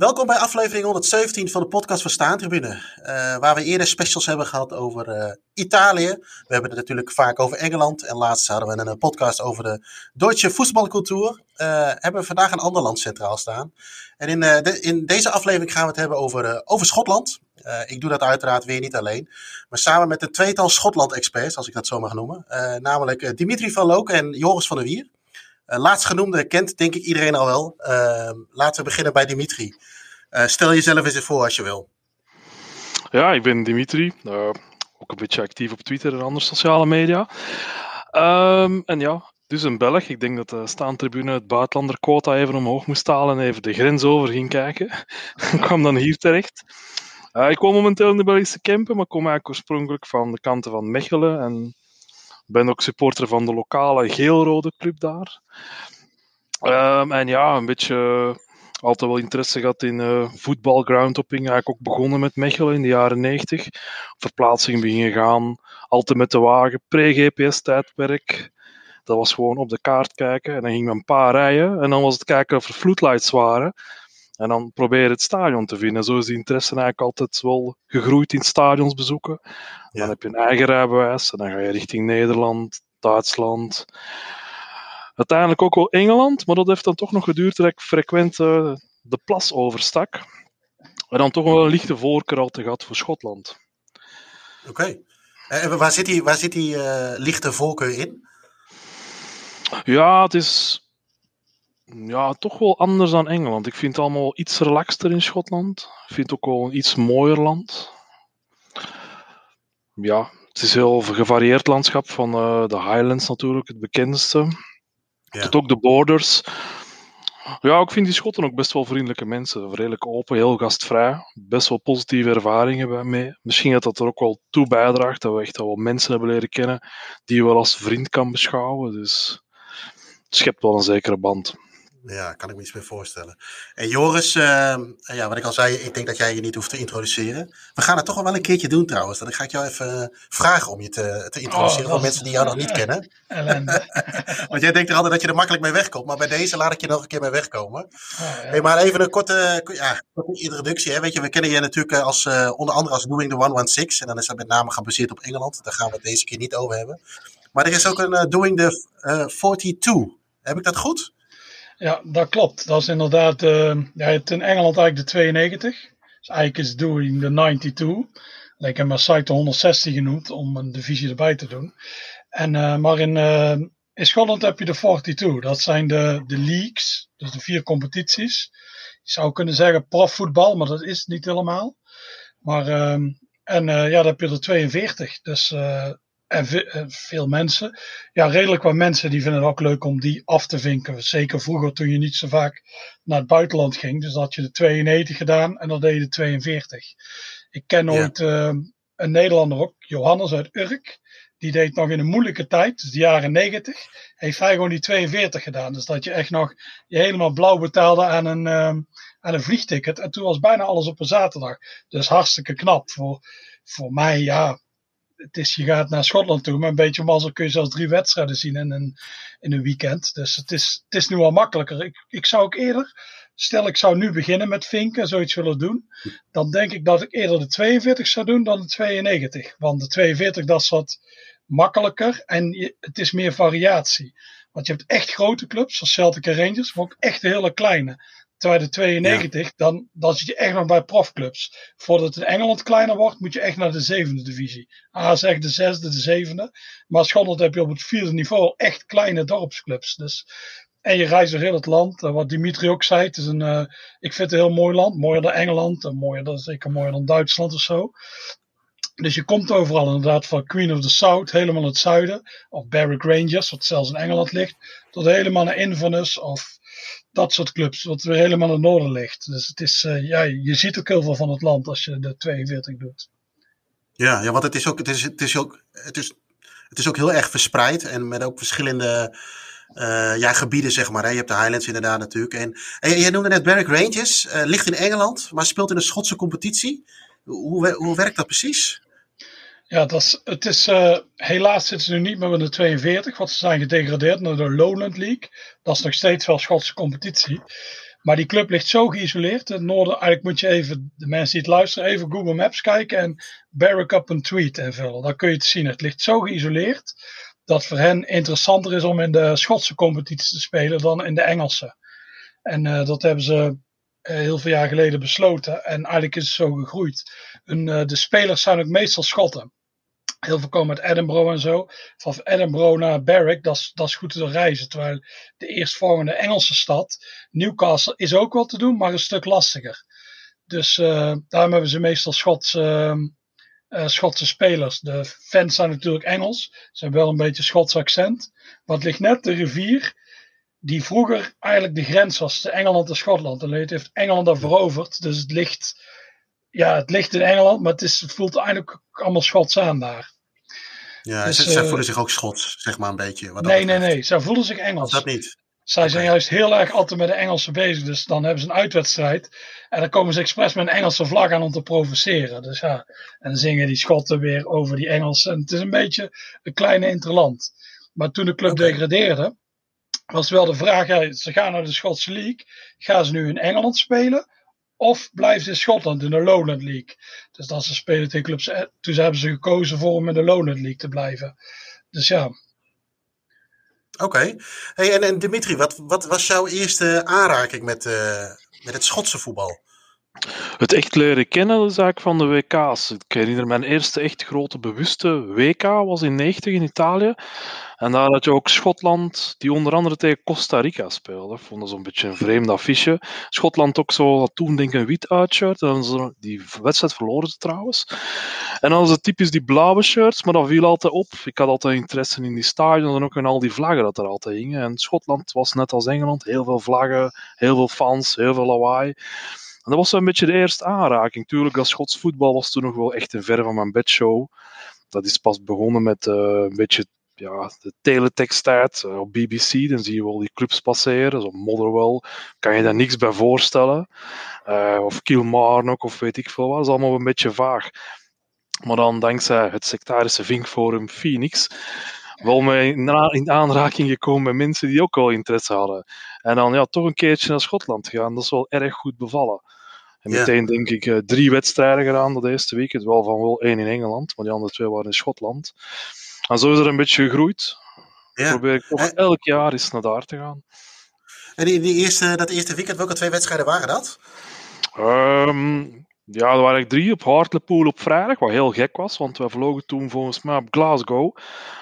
Welkom bij aflevering 117 van de podcast van Staantribune. Uh, waar we eerder specials hebben gehad over uh, Italië. We hebben het natuurlijk vaak over Engeland. En laatst hadden we een, een podcast over de Duitse voetbalcultuur. Uh, hebben we vandaag een ander land centraal staan. En in, in deze aflevering gaan we het hebben over, over Schotland. ik doe dat uiteraard weer niet alleen. Maar samen met een tweetal Schotland-experts, als ik dat zo mag noemen. namelijk Dimitri van Loken en Joris van der Wier. Laatstgenoemde kent denk ik iedereen al wel. Laten we beginnen bij Dimitri. Uh, stel jezelf eens voor als je wil. Ja, ik ben Dimitri. ook een beetje actief op Twitter en andere sociale media. Um, en ja, dus een Belg. Ik denk dat de staantribune het buitenlanderquota even omhoog moest halen en even de grens over ging kijken. ik kwam dan hier terecht. ik woon momenteel in de Belgische Kempen, maar kom eigenlijk oorspronkelijk van de kanten van Mechelen en ben ook supporter van de lokale geel-rode club daar. Um, en ja, een beetje altijd wel interesse gehad in uh, voetbal, groundhopping. Eigenlijk ook begonnen met Mechelen in de jaren 90. Verplaatsing beginnen gaan, altijd met de wagen, pre-GPS-tijdperk. Dat was gewoon op de kaart kijken en dan gingen we een paar rijden. En dan was het kijken of er floodlights waren. En dan probeer je het stadion te vinden. Zo is die interesse eigenlijk altijd wel gegroeid in stadions bezoeken. Dan heb je een eigen rijbewijs en dan ga je richting Nederland, Duitsland. Uiteindelijk ook wel Engeland, maar dat heeft dan toch nog geduurd dat ik frequent uh, de plas overstak. En dan toch wel een lichte voorkeur altijd gehad voor Schotland. Oké. Okay. Eh, en waar zit die, waar zit die uh, lichte voorkeur in? Ja, het is ja, toch wel anders dan Engeland. Ik vind het allemaal iets relaxter in Schotland. Ik vind het ook wel een iets mooier land. Ja, het is heel gevarieerd landschap van uh, de Highlands natuurlijk, het bekendste. Ja. Tot ook de borders. Ja, ik vind die Schotten ook best wel vriendelijke mensen. Redelijk open, heel gastvrij. Best wel positieve ervaringen bij. Misschien dat dat er ook wel toe bijdraagt dat we echt wel mensen hebben leren kennen die je wel als vriend kan beschouwen. Dus het schept wel een zekere band. Ja, kan ik me iets meer voorstellen. En Joris, uh, ja, wat ik al zei, ik denk dat jij je niet hoeft te introduceren. We gaan het toch wel een keertje doen trouwens. Dan ga ik jou even eh, vragen om je te, te introduceren oh, voor mensen die jou nog niet kennen. Want jij denkt er altijd dat je er makkelijk mee wegkomt. Maar bij deze laat ik je nog een keer mee wegkomen. Oh, hey, maar even een korte, ja, korte introductie. Hè. Weet je, we kennen je natuurlijk eh, als, uh, onder andere als Doing the 116. En dan is dat met name gebaseerd op Engeland. Daar gaan we het deze keer niet over hebben. Maar er is ook een Doing the 42. Heb ik dat goed? Ja, dat klopt. Dat is inderdaad, uh, ja, het in Engeland eigenlijk de 92. Dus eigenlijk is Doing de 92. Ik heb maar site 160 genoemd om een divisie erbij te doen. En, uh, maar in, uh, in Schotland heb je de 42. Dat zijn de, de leagues, dus de vier competities. Je zou kunnen zeggen profvoetbal, maar dat is het niet helemaal. Maar, en ja, dan heb je er 42. Dus en veel mensen. Ja, redelijk wat mensen die vinden het ook leuk om die af te vinken. Zeker vroeger toen je niet zo vaak naar het buitenland ging. Dus had je de 92 gedaan en dan deed je de 42. Ik ken ooit uh, een Nederlander ook, Johannes uit Urk. Die deed nog in een moeilijke tijd, dus de jaren 90. Heeft hij gewoon die 42 gedaan. Dus dat je echt nog je helemaal blauw betaalde aan een, uh, aan een vliegticket. En toen was bijna alles op een zaterdag. Dus hartstikke knap. Voor, voor mij, ja, het is, je gaat naar Schotland toe, maar een beetje mazzel kun je zelfs drie wedstrijden zien in een, in een weekend. Dus het is, het is nu al makkelijker. Ik, ik zou ook eerder, stel ik zou nu beginnen met vinken, zoiets willen doen, dan denk ik dat ik eerder de 42 zou doen dan de 92. Want de 42 dat is wat makkelijker en het is meer variatie. Want je hebt echt grote clubs, zoals Celtic en Rangers, maar ook echt hele kleine. Terwijl de 92, dan, dan zit je echt nog bij profclubs. Voordat het in Engeland kleiner wordt, moet je echt naar de zevende divisie. A zeg de zesde, de zevende. Maar Schotland heb je op het vierde niveau echt kleine dorpsclubs. Dus, en je reist door heel het land. wat Dimitri ook zei, het is een, uh, ik vind het een heel mooi land. Mooier dan Engeland, en mooier dan, zeker mooier dan Duitsland of zo. Dus je komt overal inderdaad van Queen of the South, helemaal het zuiden. Of Berwick Rangers, wat zelfs in Engeland ligt. Tot helemaal naar Inverness of dat soort clubs, wat weer helemaal in het noorden ligt. Dus het is, uh, ja, je ziet ook heel veel van het land als je de 42 doet. Ja, ja want het is ook, het is, het is ook, het is, het is ook heel erg verspreid en met ook verschillende uh, ja, gebieden, zeg maar. Hè. Je hebt de Highlands inderdaad natuurlijk. En, en jij noemde net Berwick Rangers, uh, ligt in Engeland, maar speelt in een Schotse competitie. Hoe, hoe werkt dat precies? Ja, dat is, het is, uh, helaas zitten ze nu niet meer met de 42, want ze zijn gedegradeerd naar de Lowland League. Dat is nog steeds wel Schotse competitie. Maar die club ligt zo geïsoleerd. Het noorden, eigenlijk moet je even, de mensen die het luisteren, even Google Maps kijken en Barrack up een tweet invullen. Dan kun je het zien. Het ligt zo geïsoleerd dat voor hen interessanter is om in de Schotse competitie te spelen dan in de Engelse. En uh, dat hebben ze uh, heel veel jaar geleden besloten. En eigenlijk is het zo gegroeid. De spelers zijn ook meestal Schotten. Heel veel komen uit Edinburgh en zo. Van Edinburgh naar Berwick, dat is, goed te reizen. Terwijl de eerstvolgende Engelse stad, Newcastle, is ook wel te doen, maar een stuk lastiger. Dus daarom hebben ze meestal Schotse, Schotse spelers. De fans zijn natuurlijk Engels. Ze hebben wel een beetje Schots accent. Maar het ligt net de rivier die vroeger eigenlijk de grens was tussen Engeland en Schotland. En het heeft Engeland daar veroverd. Dus het ligt, ja, het ligt in Engeland, maar het, is, het voelt eigenlijk allemaal Schots aan daar. Ja, dus, zij, zij voelen zich ook Schots, zeg maar een beetje. Wat nee, nee, nee. Zij voelen zich Engels. Dat niet. Zij zijn juist heel erg altijd met de Engelsen bezig. Dus dan hebben ze een uitwedstrijd. En dan komen ze expres met een Engelse vlag aan om te provoceren. Dus ja, en dan zingen die Schotten weer over die Engelsen. En het is een beetje een kleine interland. Maar toen de club okay. degradeerde, was wel de vraag, ja, ze gaan naar de Schotse League. Gaan ze nu in Engeland spelen? Of ze in Schotland in de Lowland League? Dus dat ze spelen tegen clubs. Eh, toen hebben ze gekozen voor om in de Lowland League te blijven. Dus ja. Oké. Hey, en, en Dimitri, wat, wat was jouw eerste aanraking met, uh, met het Schotse voetbal? Het echt leren kennen, de zaak van de WK's. Ik herinner mijn eerste echt grote bewuste WK was in 90 in Italië. En daar had je ook Schotland, die onder andere tegen Costa Rica speelde. Ik vond dat zo'n beetje een vreemd affiche. Schotland ook zo, toen denk ik een wit uitshirt. En die wedstrijd verloren ze trouwens. En dan was het typisch die blauwe shirts, maar dat viel altijd op. Ik had altijd interesse in die stadions en ook in al die vlaggen dat er altijd hingen. En Schotland was net als Engeland, heel veel vlaggen, heel veel fans, heel veel lawaai. Dat was een beetje de eerste aanraking. Tuurlijk, dat Schots voetbal was toen nog wel echt een ver van mijn bedshow. Dat is pas begonnen met uh, een beetje ja, de teletext-tijd uh, op BBC. Dan zie je wel die clubs passeren, zo Motherwell. Kan je daar niks bij voorstellen. Uh, of Kilmarnock of weet ik veel wat. Dat is allemaal een beetje vaag. Maar dan dankzij het sectarische vinkforum Phoenix wel mee in aanraking gekomen met mensen die ook al interesse hadden. En dan ja, toch een keertje naar Schotland gaan. Dat is wel erg goed bevallen. En meteen denk ik uh, drie wedstrijden gedaan dat eerste week. Het wel van wel één in Engeland, maar die andere twee waren in Schotland. En zo is er een beetje gegroeid. Ja. Probeer ik toch elk jaar eens naar daar te gaan. En die, die eerste, dat eerste weekend, welke twee wedstrijden waren dat? Um, ja, er waren eigenlijk drie op Hartlepool op vrijdag, wat heel gek was, want we vlogen toen volgens mij op Glasgow.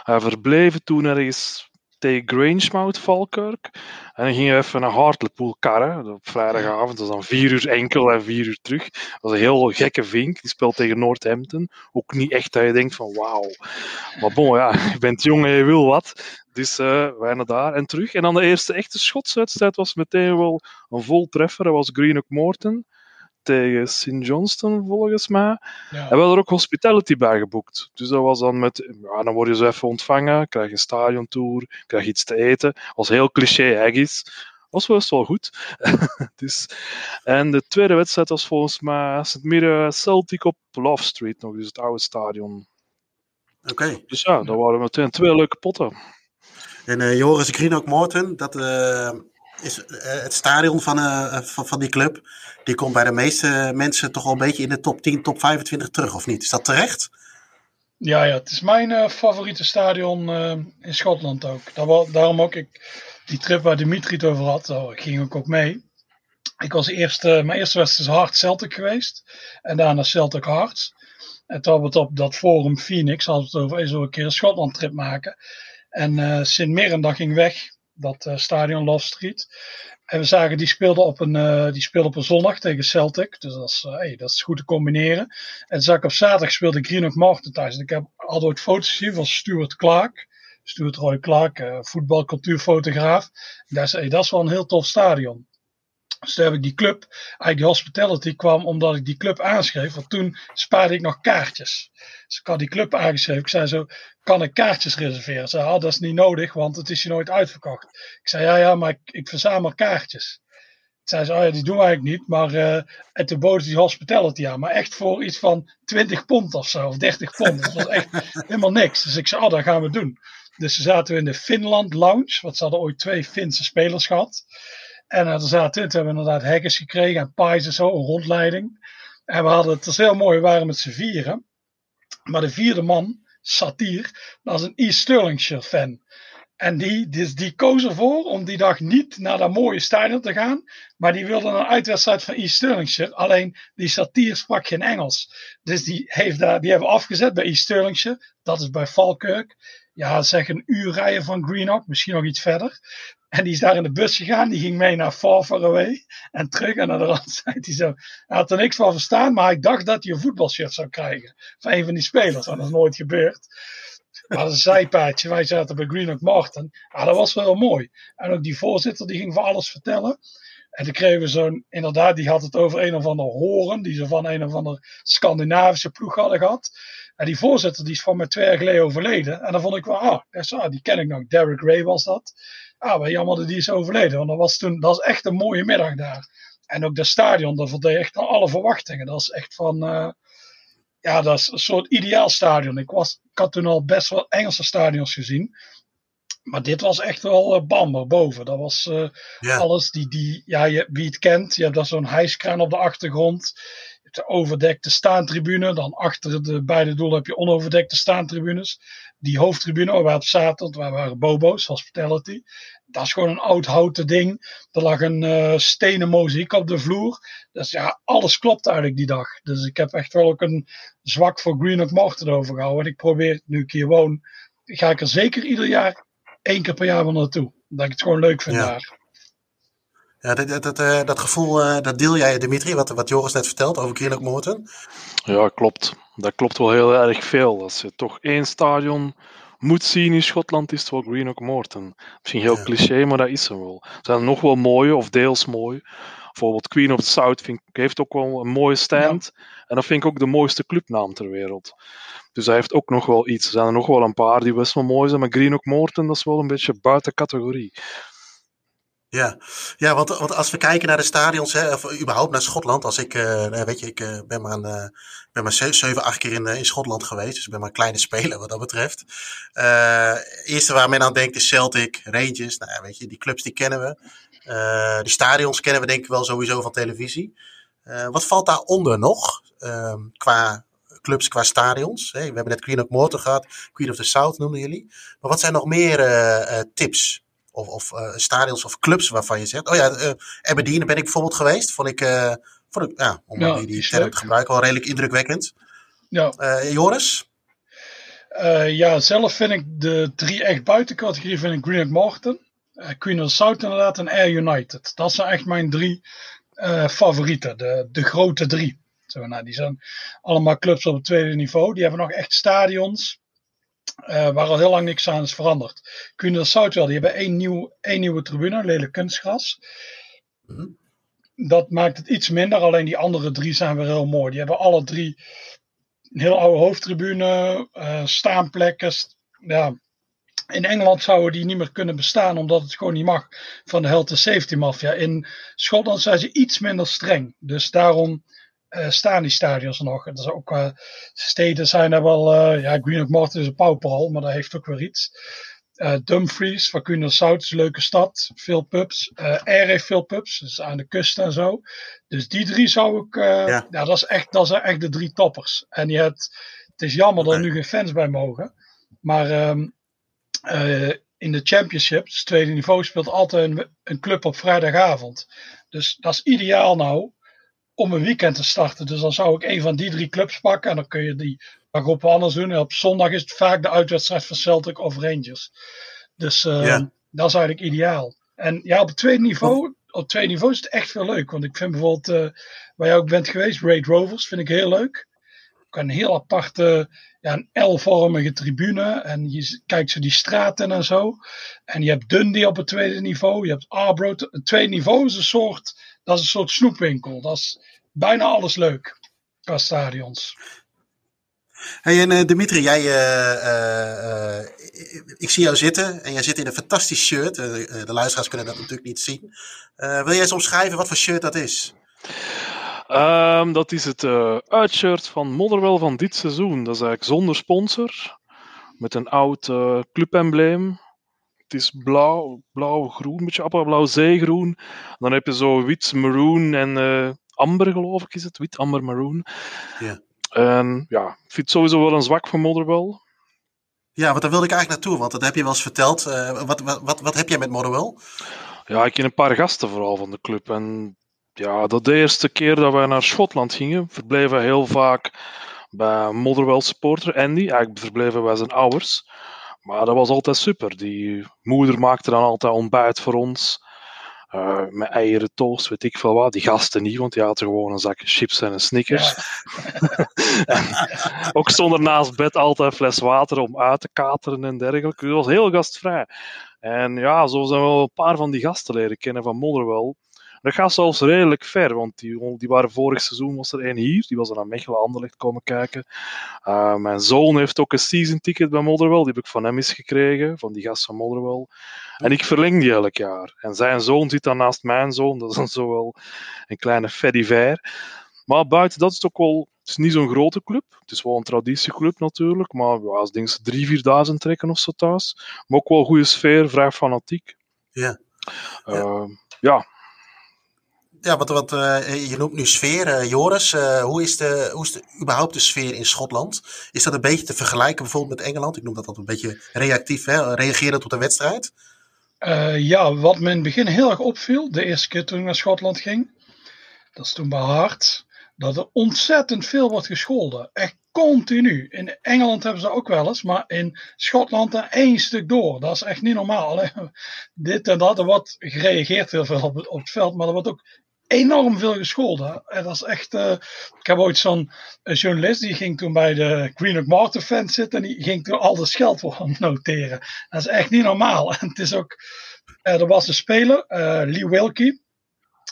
We verbleven toen ergens tegen Grangemouth, Falkirk. En dan gingen we even naar Hartlepool karren, op vrijdagavond. Dat dan vier uur enkel en vier uur terug. Dat was een heel gekke vink, die speelt tegen Northampton. Ook niet echt dat je denkt van wauw. Maar bon, ja, je bent jong en je wil wat. Dus uh, wij naar daar en terug. En dan de eerste echte Schotswedstrijd was meteen wel een vol treffer. Dat was Greenock Morton tegen St. Johnston, volgens mij. Ja. En we hadden er ook hospitality bij geboekt. Dus dat was dan met, ja, dan word je zo even ontvangen, krijg je een stadiontour, krijg je iets te eten. was heel cliché, Aggies. Was best wel goed. dus, en de tweede wedstrijd was volgens mij St. Mirren Celtic op Love Street nog, dus het oude stadion. Oké. Okay. Dus ja, dat waren meteen twee leuke potten. En uh, Joris Greenock Morton, dat, uh, is eh, het stadion van, uh, van, van, die club, die komt bij de meeste mensen toch al een beetje in de top 10, top 25 terug, of niet? Is dat terecht? Ja, ja het is mijn favoriete stadion in Schotland ook. Daar, daarom ook ik, die trip waar Dimitri het over had, daar ging ik ook mee. Ik was eerst, mijn eerste wedstrijd is Hart Celtic geweest. En daarna Celtic Hearts. En toen hadden we het op dat forum Phoenix, hadden we het over, eens een keer een Schotland trip maken. En uh, Sint Mirren, dat ging weg dat uh, stadion Love Street. En we zagen, die speelde op een, uh, die speelde op een zondag tegen Celtic. Dus dat is, uh, hey, dat is goed te combineren. En zag op zaterdag speelde Greenock Morton thuis. En ik heb al foto's gezien van Stuart Clark. Stuart Roy Clark, voetbalcultuurfotograaf. En daar zei, hey, dat is wel een heel tof stadion. Dus toen heb ik die club, eigenlijk die hospitality kwam omdat ik die club aanschreef. Want toen spaarde ik nog kaartjes. Dus ik had die club aangeschreven. Ik zei zo, kan ik kaartjes reserveren? Ze zei, ah, dat is niet nodig, want het is je nooit uitverkocht. Ik zei, ja, ja, maar ik, ik verzamel kaartjes. Zei ze, oh ja, die doen we eigenlijk niet, maar uh, en toen boden die hospitality aan. Maar echt voor iets van 20 pond of zo, of 30 pond. Dat was echt helemaal niks. Dus ik zei, oh, dat gaan we doen. Dus ze zaten we in de Finland Lounge, want ze hadden ooit twee Finse spelers gehad. En er zaten we hebben inderdaad hackers gekregen en pies en zo, een rondleiding. En we hadden het is heel mooi, we waren met z'n vieren. Maar de vierde man, Satir, dat is een East Stirlingshire fan. En die, dus die koos ervoor om die dag niet naar dat mooie stadion te gaan. Maar die wilde een uitwedstrijd van East Stirlingshire. Alleen die Satir sprak geen Engels. Dus die, heeft daar, die hebben we afgezet bij East Stirlingshire. Dat is bij Falkirk. Ja, zeg een uur rijden van Greenock. Misschien nog iets verder. En die is daar in de bus gegaan. Die ging mee naar Far Far Away. En terug. En naar de rand zei hij zo. Had er niks van verstaan. Maar ik dacht dat hij een voetbalshirt zou krijgen. Van een van die spelers. Dat is nooit gebeurd. Maar een zijpaadje. Wij zaten bij Greenock Martin. Ja, dat was wel mooi. En ook die voorzitter die ging van alles vertellen. En toen kregen we zo'n, inderdaad, die had het over een of ander horen, die ze van een of ander Scandinavische ploeg hadden gehad. En die voorzitter die is van mij twee jaar geleden overleden. En dan vond ik wel, ah, ah die ken ik nog. Derek Ray was dat. Ah, wel jammer dat die is overleden. Want dat was toen, dat was echt een mooie middag daar. En ook dat stadion, dat voldeed echt aan alle verwachtingen. Dat is echt van, uh, ja, dat is een soort ideaal stadion. Ik, was, ik had toen al best wel Engelse stadions gezien. Maar dit was echt wel uh, bam boven. Dat was uh, ja. alles die, die ja, je, wie het kent. Je hebt daar zo'n hijskraan op de achtergrond. De overdekte staantribune. Dan achter de beide doelen heb je onoverdekte staantribunes. Die hoofdtribune waar we op zaten, waar waren bobo's, hospitality. Dat is gewoon een oud houten ding. Er lag een uh, stenen mozaïek op de vloer. Dus ja, alles klopt eigenlijk die dag. Dus ik heb echt wel ook een zwak voor Greenock Morton overgehouden. En ik probeer, nu ik hier woon, ga ik er zeker ieder jaar één keer per jaar wel naartoe. Dat ik het gewoon leuk vind Ja. daar. Ja, dat, dat, dat, eh, dat gevoel, eh, dat deel jij, Dimitri, wat, wat Joris net vertelt over Greenock Morton. Ja, klopt. Dat klopt wel heel erg veel. Als je toch één stadion moet zien in Schotland, is het wel Greenock Morton. Misschien heel Ja. cliché, maar dat is hem wel. Er zijn nog wel mooie, of deels mooi. Bijvoorbeeld Queen of the South vind ik, heeft ook wel een mooie stand. En dat vind ik ook de mooiste clubnaam ter wereld. Dus hij heeft ook nog wel iets. Er zijn er nog wel een paar die best wel mooi zijn. Maar Greenock Morton, dat is wel een beetje buiten categorie. Ja, ja want, want als we kijken naar de stadions, hè, of überhaupt naar Schotland, als ik, nou, weet je, ik eh, ben maar, een, eh, ben maar ze- zeven, acht keer in, in Schotland geweest, dus ik ben maar een kleine speler wat dat betreft. Eerste waar men aan denkt is Celtic, Rangers, nou ja, weet je, die clubs die kennen we. Die stadions kennen we denk ik wel sowieso van televisie. Wat valt daaronder nog, ehm, qua clubs, qua stadions? We hebben net Queen of Morton gehad, Queen of the South noemden jullie. Maar wat zijn nog meer tips? Of, of eh, stadions of clubs waarvan je zegt. Oh ja, eh Aberdeen ben ik bijvoorbeeld geweest. Vond ik, eh, vond ik ja, om Ja, die die term te gebruiken, wel redelijk indrukwekkend. Ja, Joris? Ja, zelf vind ik de drie echt buitencategorie vind ik Greenock Morton, Queen of South inderdaad en Air United. Dat zijn echt mijn drie favorieten, de, de grote drie. Zo, nou, die zijn allemaal clubs op het tweede niveau. Die hebben nog echt stadions eh, waar al heel lang niks aan is veranderd. The South wel, die hebben één, nieuw, één nieuwe tribune, lelijk kunstgras. Mhm. Dat maakt het iets minder, alleen die andere drie zijn weer heel mooi. Die hebben alle drie een heel oude hoofdtribune, eh, staanplekken. st- Ja. In Engeland zouden die niet meer kunnen bestaan, omdat het gewoon niet mag van de health and safety mafia. In Schotland zijn ze iets minder streng. Dus daarom staan die stadions nog. Het is ook, eh, steden zijn er wel, eh, ja, Greenock Morton is een pauperal, maar dat heeft ook weer iets. Eh, Dumfries of South is een leuke stad. Veel pubs. Eh Ayr heeft veel pubs, dus aan de kust en zo. Dus die drie zou ik. eh, Ja. ja. dat, is echt, dat zijn echt de drie toppers. En je hebt. Het is jammer dat er nu geen fans bij mogen. Maar ehm, eh, in de Championship, dus het tweede niveau, speelt altijd een, een club op vrijdagavond. Dus dat is ideaal nou om een weekend te starten. Dus dan zou ik een van die drie clubs pakken. En dan kun je die dag op anders doen. En op zondag is het vaak de uitwedstrijd van Celtic of Rangers. Dus eh, Ja. dat is eigenlijk ideaal. En ja, op het tweede niveau, op het tweede niveau is het echt veel leuk. Want ik vind bijvoorbeeld, eh, waar jij ook bent geweest, Raid Rovers, vind ik heel leuk. Ook een heel aparte, ja, een L-vormige tribune. En je kijkt zo die straten en zo. En je hebt Dundee op het tweede niveau. Je hebt Arbroath. Het tweede niveau is een soort, dat is een soort snoepwinkel. Dat is bijna alles leuk qua stadions. Hey, en eh, Dimitri, jij, eh, eh, eh, ik zie jou zitten en jij zit in een fantastisch shirt. De luisteraars kunnen dat natuurlijk niet zien. Eh, wil jij eens omschrijven wat voor shirt dat is? Ehm, dat is het eh, uitshirt van Motherwell van dit seizoen. Dat is eigenlijk zonder sponsor. Met een oud eh, clubembleem. Het is blauw, blauw-groen, een beetje appelblauw zeegroen. Dan heb je zo wit, maroon en uh, amber, geloof ik, is het. Wit, amber, maroon. Ja. En ja, ik vind het sowieso wel een zwak van Motherwell. Ja, want daar wilde ik eigenlijk naartoe, want dat heb je wel eens verteld. Uh, wat, wat, wat, wat heb jij met Motherwell? Ja, ik ken een paar gasten vooral van de club. En ja, dat de eerste keer dat wij naar Schotland gingen, verbleven we heel vaak bij Motherwell supporter Andy. Eigenlijk verbleven wij zijn ouders. Maar dat was altijd super. Die moeder maakte dan altijd ontbijt voor ons. Uh, met eieren toast, weet ik veel wat. Die gasten niet, want die hadden gewoon een zak chips en een Snickers. ook stond er naast bed altijd een fles water om uit te kateren en dergelijke. Dus het was heel gastvrij. En ja, zo zijn we wel een paar van die gasten leren kennen van Motherwell. Dat gaat zelfs redelijk ver, want die, die waren vorig seizoen was er één hier, die was er naar Mechelen Anderlecht komen kijken. Uh, mijn zoon heeft ook een season ticket bij Motherwell, die heb ik van hem eens gekregen, van die gast van Motherwell. En ik verleng die elk jaar. En zijn zoon zit dan naast mijn zoon, dat is dan zo wel een kleine fediver. Maar buiten dat is het ook wel, het is niet zo'n grote club. Het is wel een traditieclub natuurlijk, maar ja, als dingen 3.000, 4.000 trekken of zo thuis. Maar ook wel goede sfeer, vrij fanatiek. Ja. Uh, ja, ja, wat, wat uh, je noemt nu sfeer. Uh, Joris, uh, hoe, is de, hoe is de, überhaupt de sfeer in Schotland? Is dat een beetje te vergelijken bijvoorbeeld met Engeland? Ik noem dat altijd een beetje reactief, hè? reageren op de wedstrijd. ja, wat me in het begin heel erg opviel, de eerste keer toen ik naar Schotland ging, dat is toen bij Hart, dat er ontzettend veel wordt gescholden. Echt continu. In Engeland hebben ze ook wel eens, maar in Schotland er één stuk door. Dat is echt niet normaal. Dit en dat, er wordt gereageerd heel veel op op het veld, maar er wordt ook enorm veel gescholden. En dat echt. Uh, ik heb ooit zo'n journalist die ging toen bij de Greenock Martin fans zitten en die ging toen al de scheldwoorden noteren. Dat is echt niet normaal. En het is ook. Uh, er was een speler, uh, Lee Wilkie.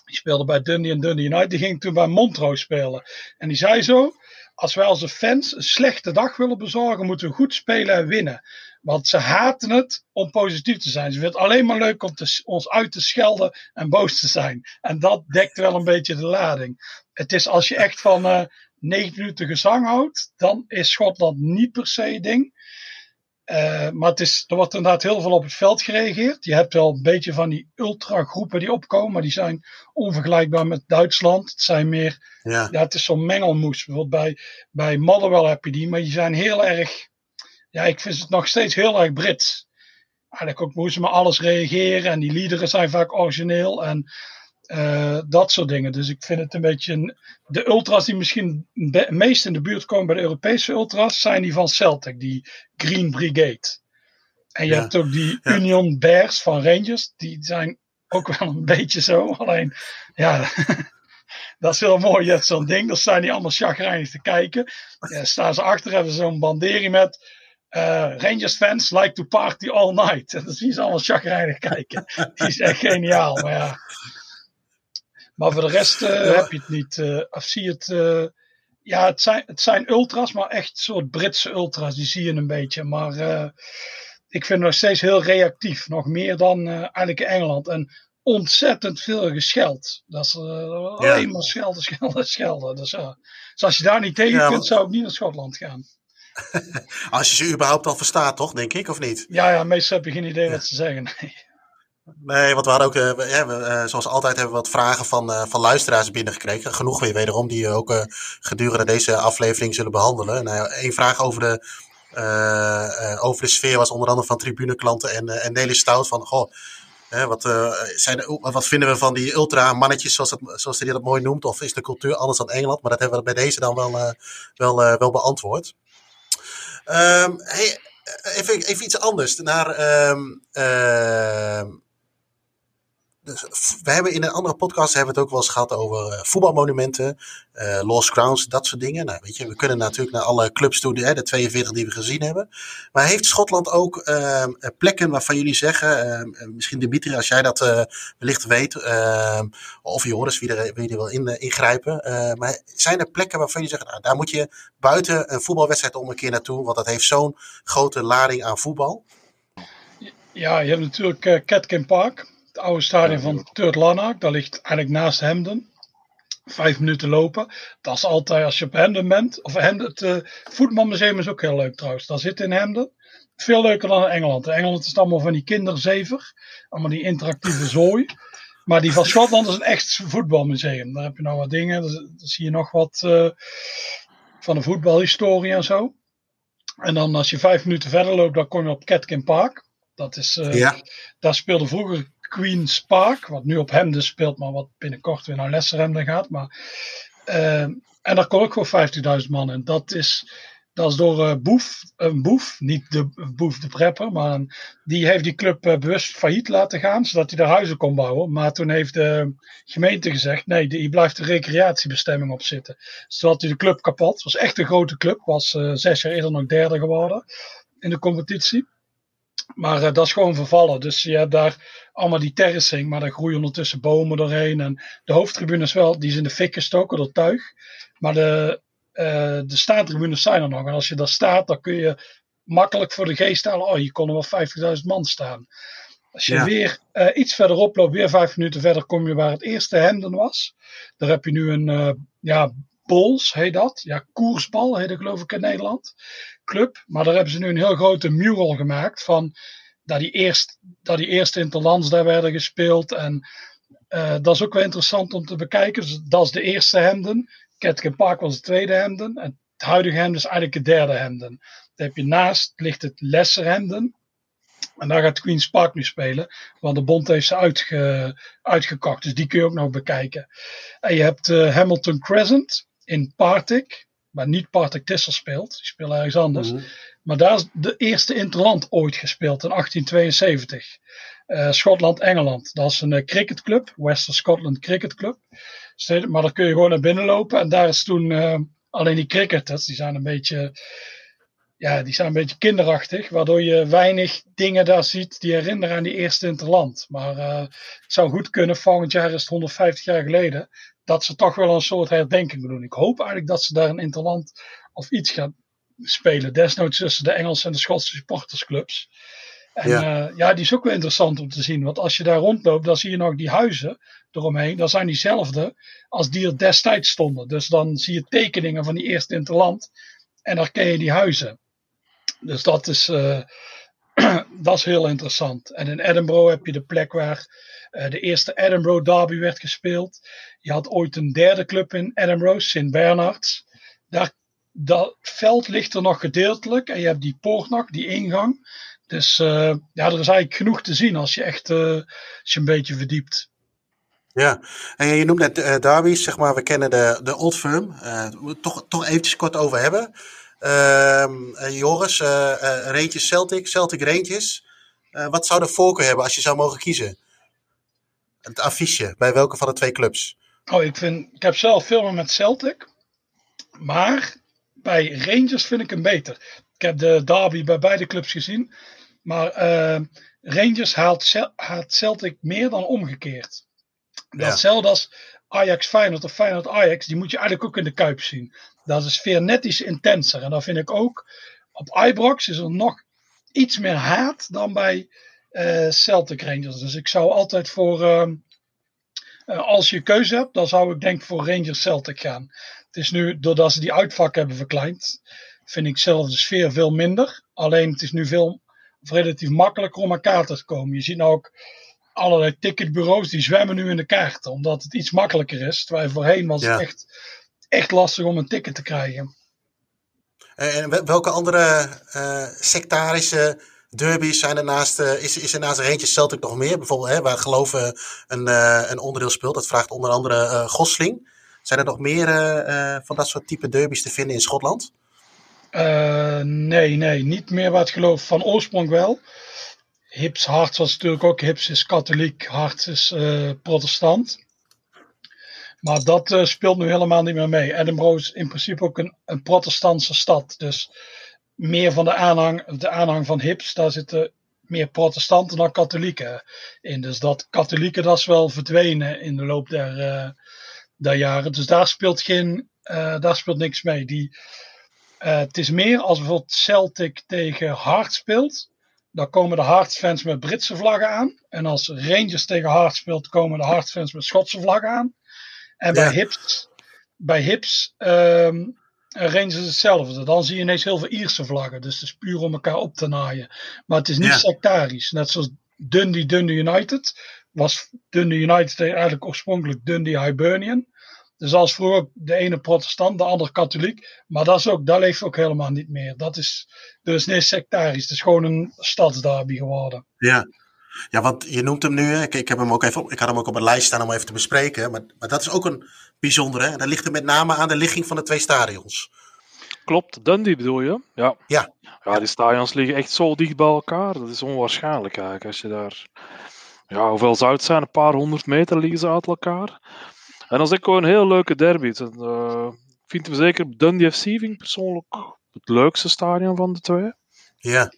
Die speelde bij Dundee en Dundee United. Die ging toen bij Montrose spelen. En die zei zo: Als wij als fans een slechte dag willen bezorgen, moeten we goed spelen en winnen. Want ze haten het om positief te zijn. Ze vinden het alleen maar leuk om te, ons uit te schelden en boos te zijn. En dat dekt wel een beetje de lading. Het is als je echt van uh, 9 minuten gezang houdt, dan is Schotland niet per se ding. Uh, maar het is, er wordt inderdaad heel veel op het veld gereageerd. Je hebt wel een beetje van die ultragroepen die opkomen, maar die zijn onvergelijkbaar met Duitsland. Het zijn meer, ja, ja het is zo'n mengelmoes. Bijvoorbeeld bij, bij Motherwell heb je die, maar die zijn heel erg ja, ik vind het nog steeds heel erg Brits. Eigenlijk ook hoe ze maar alles reageren. En die liederen zijn vaak origineel. En uh, dat soort dingen. Dus ik vind het een beetje. De ultras die misschien het meest in de buurt komen bij de Europese ultras. zijn die van Celtic, die Green Brigade. En je ja. hebt ook die ja. Union Bears van Rangers. Die zijn ook wel een beetje zo. Alleen, ja. dat is heel mooi. Je hebt zo'n ding. Dan zijn die allemaal chagrijnig te kijken. Ja, staan ze achter, hebben ze zo'n bandering met. Uh, Rangers fans like to party all night. En dan zie je ze allemaal chagrijnig kijken. Die is echt geniaal. Maar, ja. maar voor de rest uh, ja. heb je het niet. Uh, of zie je het. ja, het zijn, het zijn ultras, maar echt soort Britse ultras. Die zie je een beetje. Maar ik vind het nog steeds heel reactief. Nog meer dan eigenlijk in Engeland. En ontzettend veel gescheld. Dat is alleen maar schelden, schelden, schelden. Dus, dus als je daar niet tegen ja, kunt, zou ik niet naar Schotland gaan. Als je ze überhaupt al verstaat, toch, denk ik, of niet? Ja, ja meestal heb je geen idee wat ze zeggen. Nee. Want we hadden ook, uh, ja, uh, zoals altijd hebben we wat vragen van, uh, van luisteraars binnengekregen. Genoeg weer wederom, die ook gedurende deze aflevering zullen behandelen. Nou, Eén vraag over de, over de sfeer was onder andere van tribuneklanten en, en Nelly Stout van, goh, wat, zijn, wat vinden we van die ultra-mannetjes, zoals, het, zoals hij dat mooi noemt? Of is de cultuur anders dan Engeland? Maar dat hebben we bij deze dan wel, wel, wel beantwoord. Um, hey, even, even iets anders. Naar, um, uh, we hebben in een andere podcast hebben we het ook wel eens gehad over uh, voetbalmonumenten, uh, lost crowns, dat soort dingen. Nou, weet je, we kunnen natuurlijk naar alle clubs toe, hè, de 42 die we gezien hebben. Maar heeft Schotland ook uh, plekken waarvan jullie zeggen, ehm, misschien Dimitri, als jij dat wellicht weet, of Joris, wie er, wie er wil in, ingrijpen. maar zijn er plekken waarvan jullie zeggen, nou, daar moet je buiten een voetbalwedstrijd om een keer naartoe, want dat heeft zo'n grote lading aan voetbal? Ja, je hebt natuurlijk Catkin Park het oude stadion van Turt Lanark. Dat ligt eigenlijk naast Hemden. Vijf minuten lopen. Dat is altijd als je op Hemden bent. Of Hemden, het uh, voetbalmuseum is ook heel leuk trouwens. Dat zit in Hemden. veel leuker dan in Engeland. In Engeland is het allemaal van die kinderzever. Allemaal die interactieve zooi. Maar die van Schotland is een echt voetbalmuseum. Daar heb je nog wat dingen. Dan zie je nog wat uh, van de voetbalhistorie en zo. En dan als je vijf minuten verder loopt, dan kom je op Catkin Park. Dat is, uh, ja. Daar speelde vroeger Queen's Park. Wat nu op Hemden speelt, maar wat binnenkort weer naar Lesserhemden gaat. Maar, uh, en daar kon ook gewoon 50.000 man in. Dat is dat is door uh, Boef, een Boef, niet de Boef de prepper, maar die heeft die club uh, bewust failliet laten gaan, zodat hij daar huizen kon bouwen. Maar toen heeft de gemeente gezegd, nee, die blijft de recreatiebestemming op zitten. Zodat hij de club kapot. Het was echt een grote club, was uh, zes jaar eerder nog derde geworden in de competitie. Maar dat is gewoon vervallen. Dus je hebt daar allemaal die terracing, maar daar groeien ondertussen bomen doorheen. En de hoofdtribune is wel, die is in de fik gestoken door tuig. Maar de, uh, de staantribunes zijn er nog. En als je daar staat, dan kun je makkelijk voor de geest halen. Oh, hier konden wel 50.000 man staan. Als je weer uh, iets verderop loopt, weer vijf minuten verder, kom je waar het eerste Hemden was. Daar heb je nu een, uh, ja, Bols heet dat. Ja, koersbal heet dat geloof ik in Nederland. Club. Maar daar hebben ze nu een heel grote mural gemaakt van dat die, eerst, dat die eerste interlands daar werden gespeeld. En uh, dat is ook wel interessant om te bekijken. Dus dat is de eerste Hemden. Catkin Park was het tweede Hemden. En het huidige Hemden is eigenlijk het derde Hemden. Daar heb je naast ligt het Lesser Hemden. En daar gaat Queen's Park nu spelen. Want de bond heeft ze uitge, uitgekocht. Dus die kun je ook nog bekijken. En je hebt uh, Hamilton Crescent in Partick. Waar niet Partick Tissel speelt. Die spelen ergens anders. Mm -hmm. Maar daar is de eerste interland ooit gespeeld in 1872. Uh, Schotland-Engeland. Dat is een uh, cricketclub. Western Scotland Cricket Club. Maar daar kun je gewoon naar binnen lopen. En daar is toen uh, alleen die cricketers, die zijn een beetje, ja, die zijn een beetje kinderachtig. Waardoor je weinig dingen daar ziet die herinneren aan die eerste interland. Maar het zou goed kunnen, volgend jaar is het 150 jaar geleden, dat ze toch wel een soort herdenking doen. Ik hoop eigenlijk dat ze daar een interland of iets gaan spelen. Desnoods tussen de Engelse en de Schotse supportersclubs. En ja. Uh, ja, die is ook wel interessant om te zien. Want als je daar rondloopt, dan zie je nog die huizen eromheen. Dat zijn diezelfde als die er destijds stonden. Dus dan zie je tekeningen van die eerste interland. En dan ken je die huizen. Dus dat is, uh, dat is heel interessant. En in Edinburgh heb je de plek waar uh, de eerste Edinburgh Derby werd gespeeld. Je had ooit een derde club in Edinburgh, St. Bernards. Dat veld ligt er nog gedeeltelijk. En je hebt die poort nog, die ingang. Dus uh, ja, er is eigenlijk genoeg te zien als je echt uh, als je een beetje verdiept. Ja, en je noemt net uh, derbies, zeg maar, we kennen de, de Old Firm. Uh, toch, toch eventjes kort over hebben. Uh, Joris, Rangers Celtic, Celtic Rangers. wat zou de voorkeur hebben als je zou mogen kiezen? Het affiche, bij welke van de twee clubs? Oh, ik, vind, ik heb zelf filmen met Celtic. Maar bij Rangers vind ik hem beter. Ik heb de derby bij beide clubs gezien. Maar Rangers haalt, haalt Celtic meer dan omgekeerd. Datzelfde ja. als Ajax Feyenoord of Feyenoord Ajax, die moet je eigenlijk ook in de Kuip zien. Dat is sfeer net iets intenser. En dan vind ik ook, op Ibrox is er nog iets meer haat dan bij uh, Celtic Rangers. Dus ik zou altijd voor, uh, uh, als je keuze hebt, dan zou ik denk voor Rangers Celtic gaan. Het is nu, doordat ze die uitvak hebben verkleind, vind ik zelf de sfeer veel minder. Alleen het is nu veel relatief makkelijker om aan kaarten te komen. Je ziet nou ook allerlei ticketbureaus die zwemmen nu in de kaarten, omdat het iets makkelijker is. Terwijl voorheen was ja. het echt, echt lastig om een ticket te krijgen. En welke andere uh, sectarische derbies zijn er naast, uh, is, is er naast Rangers Celtic nog meer? Bijvoorbeeld hè, waar geloven een, uh, een onderdeel speelt. Dat vraagt onder andere Gosling. Zijn er nog meer van dat soort type derbies te vinden in Schotland? nee, nee, niet meer wat geloof van oorsprong wel. Hips Harts was natuurlijk ook, Hips is katholiek, Harts is protestant. Maar dat uh, speelt nu helemaal niet meer mee. Edinburgh is in principe ook een, een protestantse stad. Dus meer van de aanhang, de aanhang van Hips, daar zitten meer protestanten dan katholieken in. Dus dat katholieken, dat is wel verdwenen in de loop der, uh, der jaren. Dus daar speelt, geen, daar speelt niks mee. Die, het is meer als bijvoorbeeld Celtic tegen Hart speelt dan komen de Hearts-fans met Britse vlaggen aan. En als Rangers tegen Hearts speelt, komen de Hearts-fans met Schotse vlaggen aan. En bij ja. Hips, bij Hips um, en Rangers hetzelfde. Dan zie je ineens heel veel Ierse vlaggen. Dus het is puur om elkaar op te naaien. Maar het is niet Ja. sectarisch. Net zoals Dundee Dundee United. Was Dundee United eigenlijk oorspronkelijk Dundee Hibernian. Dus als vroeger de ene protestant, de andere katholiek. Maar dat, is ook, dat leeft ook helemaal niet meer. Dat is dus niet sectarisch. Het is gewoon een stadsderby geworden. Ja. Ja, want je noemt hem nu, ik, ik, heb hem ook even op, ik had hem ook op een lijst staan om even te bespreken. Maar, maar dat is ook een bijzondere. hè. Dat ligt er met name aan de ligging van de twee stadions. Klopt, Dundee bedoel je? Ja. Ja. Ja, die stadions liggen echt zo dicht bij elkaar. Dat is onwaarschijnlijk eigenlijk. Als je daar... Ja, hoeveel zou het zijn? Een paar honderd meter liggen ze uit elkaar. En dat is ook gewoon een heel leuke derby. Eh, ik vind hem zeker Dundee FC vind ik persoonlijk het leukste stadion van de twee. Ja,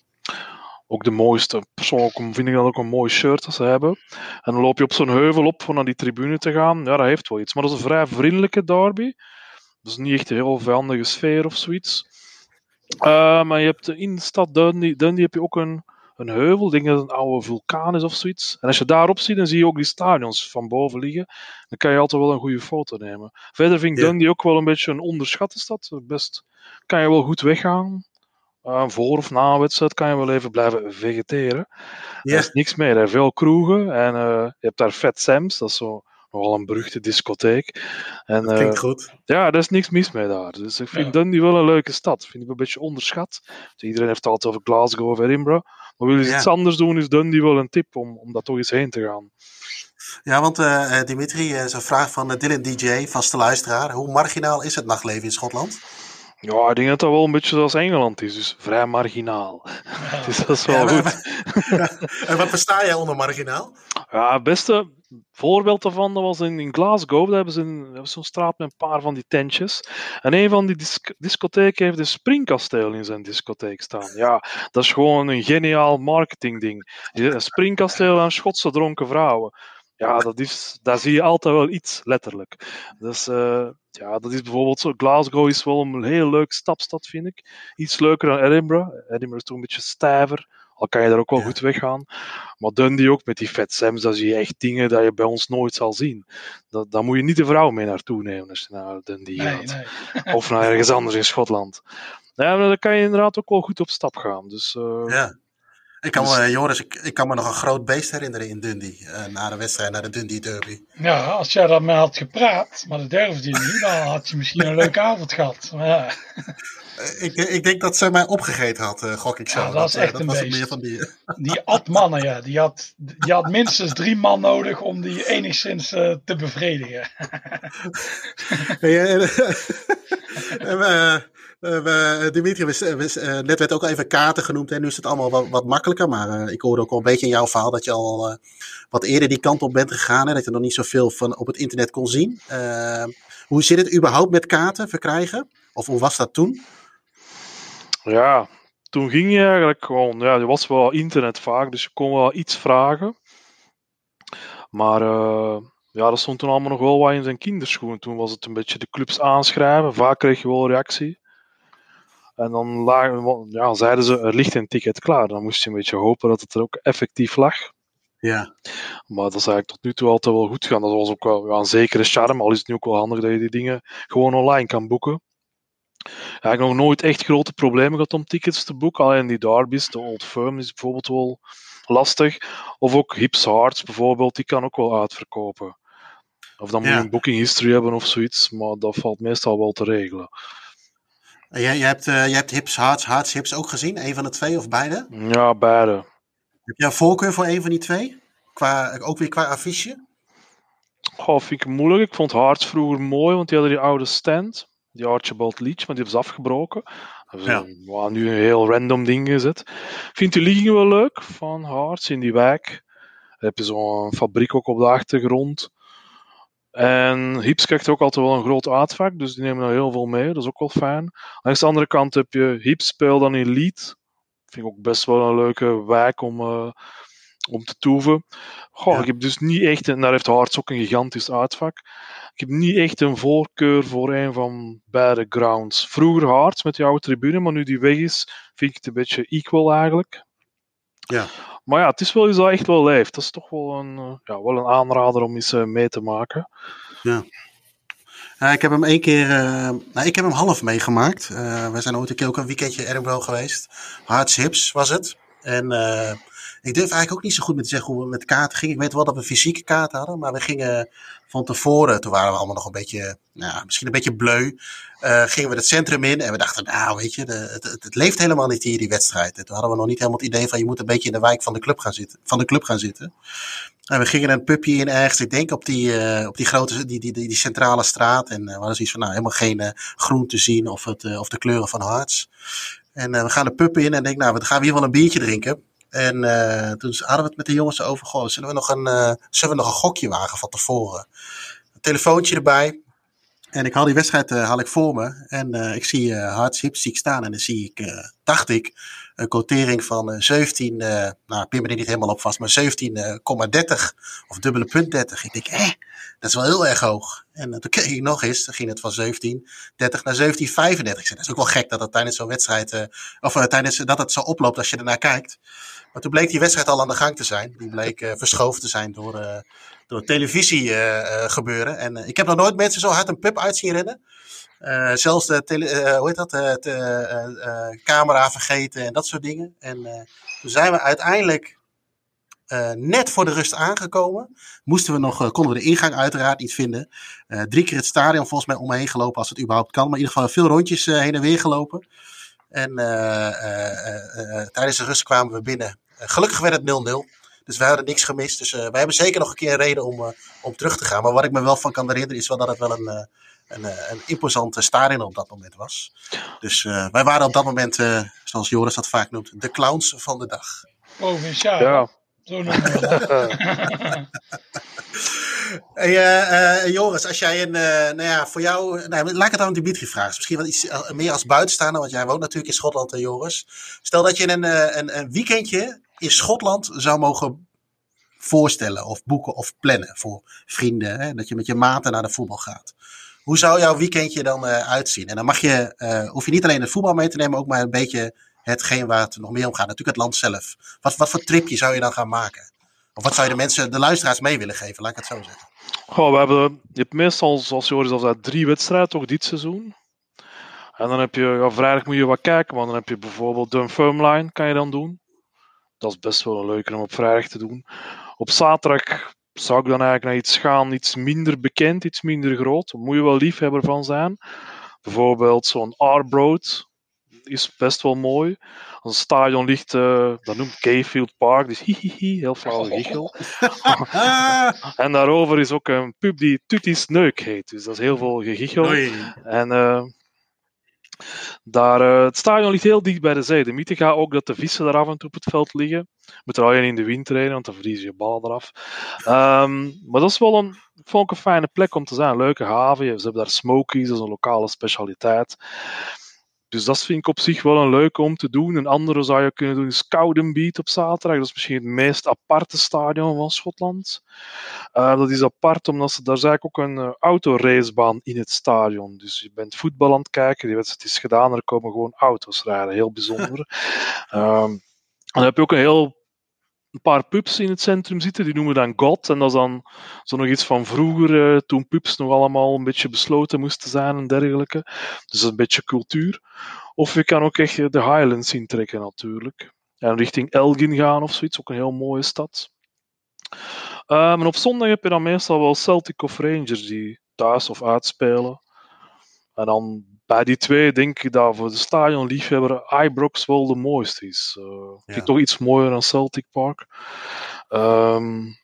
Ook de mooiste. Persoonlijk vind ik dat ook een mooi shirt dat ze hebben. En dan loop je op zo'n heuvel op om naar die tribune te gaan. Ja, dat heeft wel iets. Maar dat is een vrij vriendelijke derby. Dat is niet echt een heel vijandige sfeer of zoiets. Eh, maar je hebt in de stad Dundee, Dundee heb je ook een, een heuvel. Ik denk dat het een oude vulkaan is of zoiets. En als je daarop ziet, dan zie je ook die stadions van boven liggen. Dan kan je altijd wel een goede foto nemen. Verder vind ik Ja. Dundee ook wel een beetje een onderschatte stad. Best kan je wel goed weggaan. Eh, voor of na een wedstrijd kan je wel even blijven vegeteren. Ja. Er is niks meer. Er veel kroegen. En eh, je hebt daar Fat Sam's. Dat is zo nogal een beruchte discotheek. En, dat klinkt eh, goed. ja, daar is niks mis mee daar. Dus ik vind Ja. Dundee wel een leuke stad. Vind ik een beetje onderschat. Dus iedereen heeft het altijd over Glasgow of Edinburgh. Maar wil je Ja. iets anders doen, is Dundee wel een tip om, om daar toch eens heen te gaan. Ja, want eh, Dimitri, eh, zo'n vraag van Dylan DJ, vaste luisteraar. Hoe marginaal is het nachtleven in Schotland? Ja, ik denk dat dat wel een beetje zoals Engeland is. Dus vrij marginaal. Dus dat is wel Ja, goed. En wat versta jij onder marginaal? Ja, het beste voorbeeld daarvan dat was in, in Glasgow. Daar hebben ze een- hebben zo'n straat met een paar van die tentjes. En een van die disc- discotheken heeft een springkasteel in zijn discotheek staan. Ja, dat is gewoon een geniaal marketingding. Een springkasteel aan Schotse dronken vrouwen. Ja, dat is, daar zie je altijd wel iets, letterlijk. Dus eh, ja, dat is bijvoorbeeld zo. Glasgow is wel een heel leuk stapstad, vind ik. Iets leuker dan Edinburgh. Edinburgh is toch een beetje stijver. Al kan je daar ook wel Ja. goed weggaan. Maar Dundee ook met die Fat Sams, dat zie je echt dingen dat je bij ons nooit zal zien. Dat, daar moet je niet de vrouw mee naartoe nemen als je naar Dundee Nee, gaat. nee. Of naar ergens anders in Schotland. Ja, maar dan kan je inderdaad ook wel goed op stap gaan. Dus eh, Ja. Ik kan Dus- me, eh, Joris, ik, ik kan me nog een groot beest herinneren in Dundee. eh, na de wedstrijd, na de Dundee Derby. Ja, als jij daarmee had gepraat, maar dat durfde je niet, dan had je misschien een leuke avond gehad. Maar ja, Eh, ik, ik denk dat ze mij opgegeten had, eh, gok ik zo. Ja, dat is eh, echt dat een was beest. meer van die. die at mannen, ja. Die had, die had minstens drie man nodig om die enigszins te bevredigen. Eh, eh, we- Dimitri, we, eh, net werd ook al even kaarten genoemd. En nu is het allemaal wat, makkelijker. Maar eh, ik hoorde ook al een beetje in jouw verhaal dat je al eh, wat eerder die kant op bent gegaan. En dat je nog niet zoveel van op het internet kon zien. Eh, hoe zit het überhaupt met kaarten verkrijgen? Of hoe was dat toen? ja, toen ging je eigenlijk gewoon... Ja, er was wel internet vaak, dus je kon wel iets vragen. Maar eh, ja, dat stond toen allemaal nog wel wat in zijn kinderschoen. Toen was het een beetje de clubs aanschrijven. Vaak kreeg je wel reactie. En dan lagen, ja, zeiden ze, er ligt een ticket klaar. Dan moest je een beetje hopen dat het er ook effectief lag. Ja, Maar dat is eigenlijk tot nu toe altijd wel goed gegaan. Dat was ook wel ja, een zekere charme. Al is het nu ook wel handig dat je die dingen gewoon online kan boeken. Ja, ik heb nog nooit echt grote problemen gehad om tickets te boeken. Alleen die derbies, de Old Firm is bijvoorbeeld wel lastig. Of ook Hips Hearts bijvoorbeeld, die kan ook wel uitverkopen. Of dan moet je een booking history hebben of zoiets. Maar dat valt meestal wel te regelen. Jij, jij, hebt, eh, jij hebt Hips, Hearts, Hearts, Hips ook gezien? Een van de twee of beide? Ja, beide. Heb jij een voorkeur voor een van die twee? Qua, ook weer qua affiche? Goh, vind ik moeilijk. Ik vond Hearts vroeger mooi, want die hadden die oude stand. Die Archibald Leach, maar die hebben ze afgebroken. Hebben nu een heel random ding gezet. Ik vind die ligging wel leuk van Hearts in die wijk. Dan heb je zo'n fabriek ook op de achtergrond. En Hips krijgt ook altijd wel een groot uitvak, dus die nemen er heel veel mee. Dat is ook wel fijn. Langs de andere kant heb je Hips speel dan in Lead. Vind ik ook best wel een leuke wijk om, eh, om te toeven. Goh, Ja. ik heb dus niet echt, en daar heeft Hearts ook een gigantisch uitvak. Ik heb niet echt een voorkeur voor een van beide grounds. Vroeger Hearts met die oude tribune, maar nu die weg is, vind ik het een beetje equal eigenlijk. Ja. Maar ja, het is wel iets dat echt wel leeft. Dat is toch wel een, eh, ja, wel een aanrader om eens eh, mee te maken. Uh, ik heb hem één keer, nou, ik heb hem half meegemaakt. We zijn ooit een keer ook een weekendje Edinburgh geweest. Hards Hips was het. En ik durf eigenlijk ook niet zo goed met te zeggen hoe we met kaarten gingen. Ik weet wel dat we fysieke kaarten hadden, maar we gingen van tevoren, toen waren we allemaal nog een beetje, nou, misschien een beetje bleu. gingen we het centrum in en we dachten, nou weet je, de, het, leeft helemaal niet hier, die wedstrijd. En toen hadden we nog niet helemaal het idee van je moet een beetje in de wijk van de club gaan zitten. Van de club gaan zitten. En we gingen een pubje in ergens, ik denk op die, uh, op die grote, die, die, die, centrale straat. En uh, we hadden van, nou, helemaal geen groen te zien of, het, of de kleuren van Harts. En we gaan de pub in en denk, nou, we gaan hier wel een biertje drinken. En toen hadden we het met de jongens over, goh, zullen we nog een, zullen we nog een gokje wagen van tevoren? Een telefoontje erbij. En ik haal die wedstrijd haal ik voor me. En ik zie uh, Harts Hipstiek staan en dan zie ik, dacht ik, een quotering van 17, uh, eh, nou pin me er niet helemaal op vast, maar 17,30 of dubbele punt 30. Ik denk, hé, dat is wel heel erg hoog. En uh, toen keek ik nog eens, dan ging het van 17,30 naar 17,35. Ik zei, dat is ook wel gek dat het tijdens zo'n wedstrijd, uh, of tijdens dat het zo oploopt als je ernaar kijkt. Maar toen bleek die wedstrijd al aan de gang te zijn. Die bleek verschoven te zijn door, door televisie gebeuren. En ik heb nog nooit mensen zo hard een pub uit zien rennen. Uh, zelfs de tele, uh, hoe heet dat, uh, camera vergeten en dat soort dingen. En toen zijn we uiteindelijk net voor de rust aangekomen. Moesten we nog, konden we de ingang uiteraard niet vinden. drie keer het stadion volgens mij omheen gelopen als het überhaupt kan. Maar in ieder geval veel rondjes heen en weer gelopen. En tijdens de rust kwamen we binnen. gelukkig werd het 0-0. Dus wij hadden niks gemist. Dus wij hebben zeker nog een keer een reden om, om terug te gaan. Maar wat ik me wel van kan herinneren is wel dat het wel een een, eh, een imposante stadion op dat moment was. Dus uh, wij waren op dat moment, uh, zoals Joris dat vaak noemt, de clowns van de dag. Provinciaal. Ja. Zo noemen we dat. hey, uh, Joris, als jij een, nou ja, voor jou, nou, laat ik het aan Dimitri vragen. Misschien wel iets meer als buitenstaander, want jij woont natuurlijk in Schotland, Joris. Stel dat je een, een, een weekendje in Schotland zou mogen voorstellen of boeken of plannen voor vrienden. Hè? Dat je met je maten naar de voetbal gaat. Hoe zou jouw weekendje dan uitzien? En dan mag je, hoef je niet alleen het voetbal mee te nemen, ook maar een beetje hetgeen waar het nog meer om gaat. Natuurlijk het land zelf. Wat, wat voor tripje zou je dan gaan maken? Wat zou je de mensen, de luisteraars mee willen geven? Laat ik het zo zeggen. Goh, we hebben, je hebt meestal, zoals je hoort, al drie wedstrijden toch dit seizoen. En dan heb je, vrijdag moet je wat kijken, want dan heb je bijvoorbeeld Dunfermline, kan je dan doen. Dat is best wel een leuke om op vrijdag te doen. Op zaterdag zou ik dan eigenlijk naar iets gaan, iets minder bekend, iets minder groot. Daar moet je wel liefhebber van zijn. Bijvoorbeeld zo'n Arbroad is best wel mooi. Als een stadion ligt, uh, dat noemt Gayfield Park, dus hihihi, heel flauw gichel. en daarover is ook een pub die Tutti's Neuk heet, dus dat is heel veel gegichel. En uh, daar, uh, het stadion ligt heel dicht bij de zee. De mythe gaat ook dat de vissen daar af en toe op het veld liggen. Moet er alleen in de wind rijden, want dan vriezen je ballen eraf. Um, maar dat is wel een, vond ik een fijne plek om te zijn. leuke haven. Ze hebben daar smokies, dat is een lokale specialiteit. Dus dat vind ik op zich wel een leuke om te doen. Een andere zou je kunnen doen is Cowdenbeat op zaterdag. Dat is misschien het meest aparte stadion van Schotland. Uh, dat is apart omdat ze, daar is eigenlijk ook een uh, autoracebaan in het stadion. Dus je bent voetbal aan het kijken, die wedstrijd is gedaan, er komen gewoon auto's rijden. Heel bijzonder. um, dan heb je ook een heel een paar pubs in het centrum zitten, die noemen we dan God. En dat is dan zo nog iets van vroeger, uh, toen pubs nog allemaal een beetje besloten moesten zijn en dergelijke. Dus een beetje cultuur. Of je kan ook echt de Highlands intrekken natuurlijk. En richting Elgin gaan of zoiets, ook een heel mooie stad. Um, en op zondag heb je dan meestal wel Celtic of Rangers die thuis of uitspelen. En dan bij die twee denk ik dat voor de stadionliefhebber Ibrox wel de mooiste is. Uh, ja. Vind toch iets mooier dan Celtic Park. Um,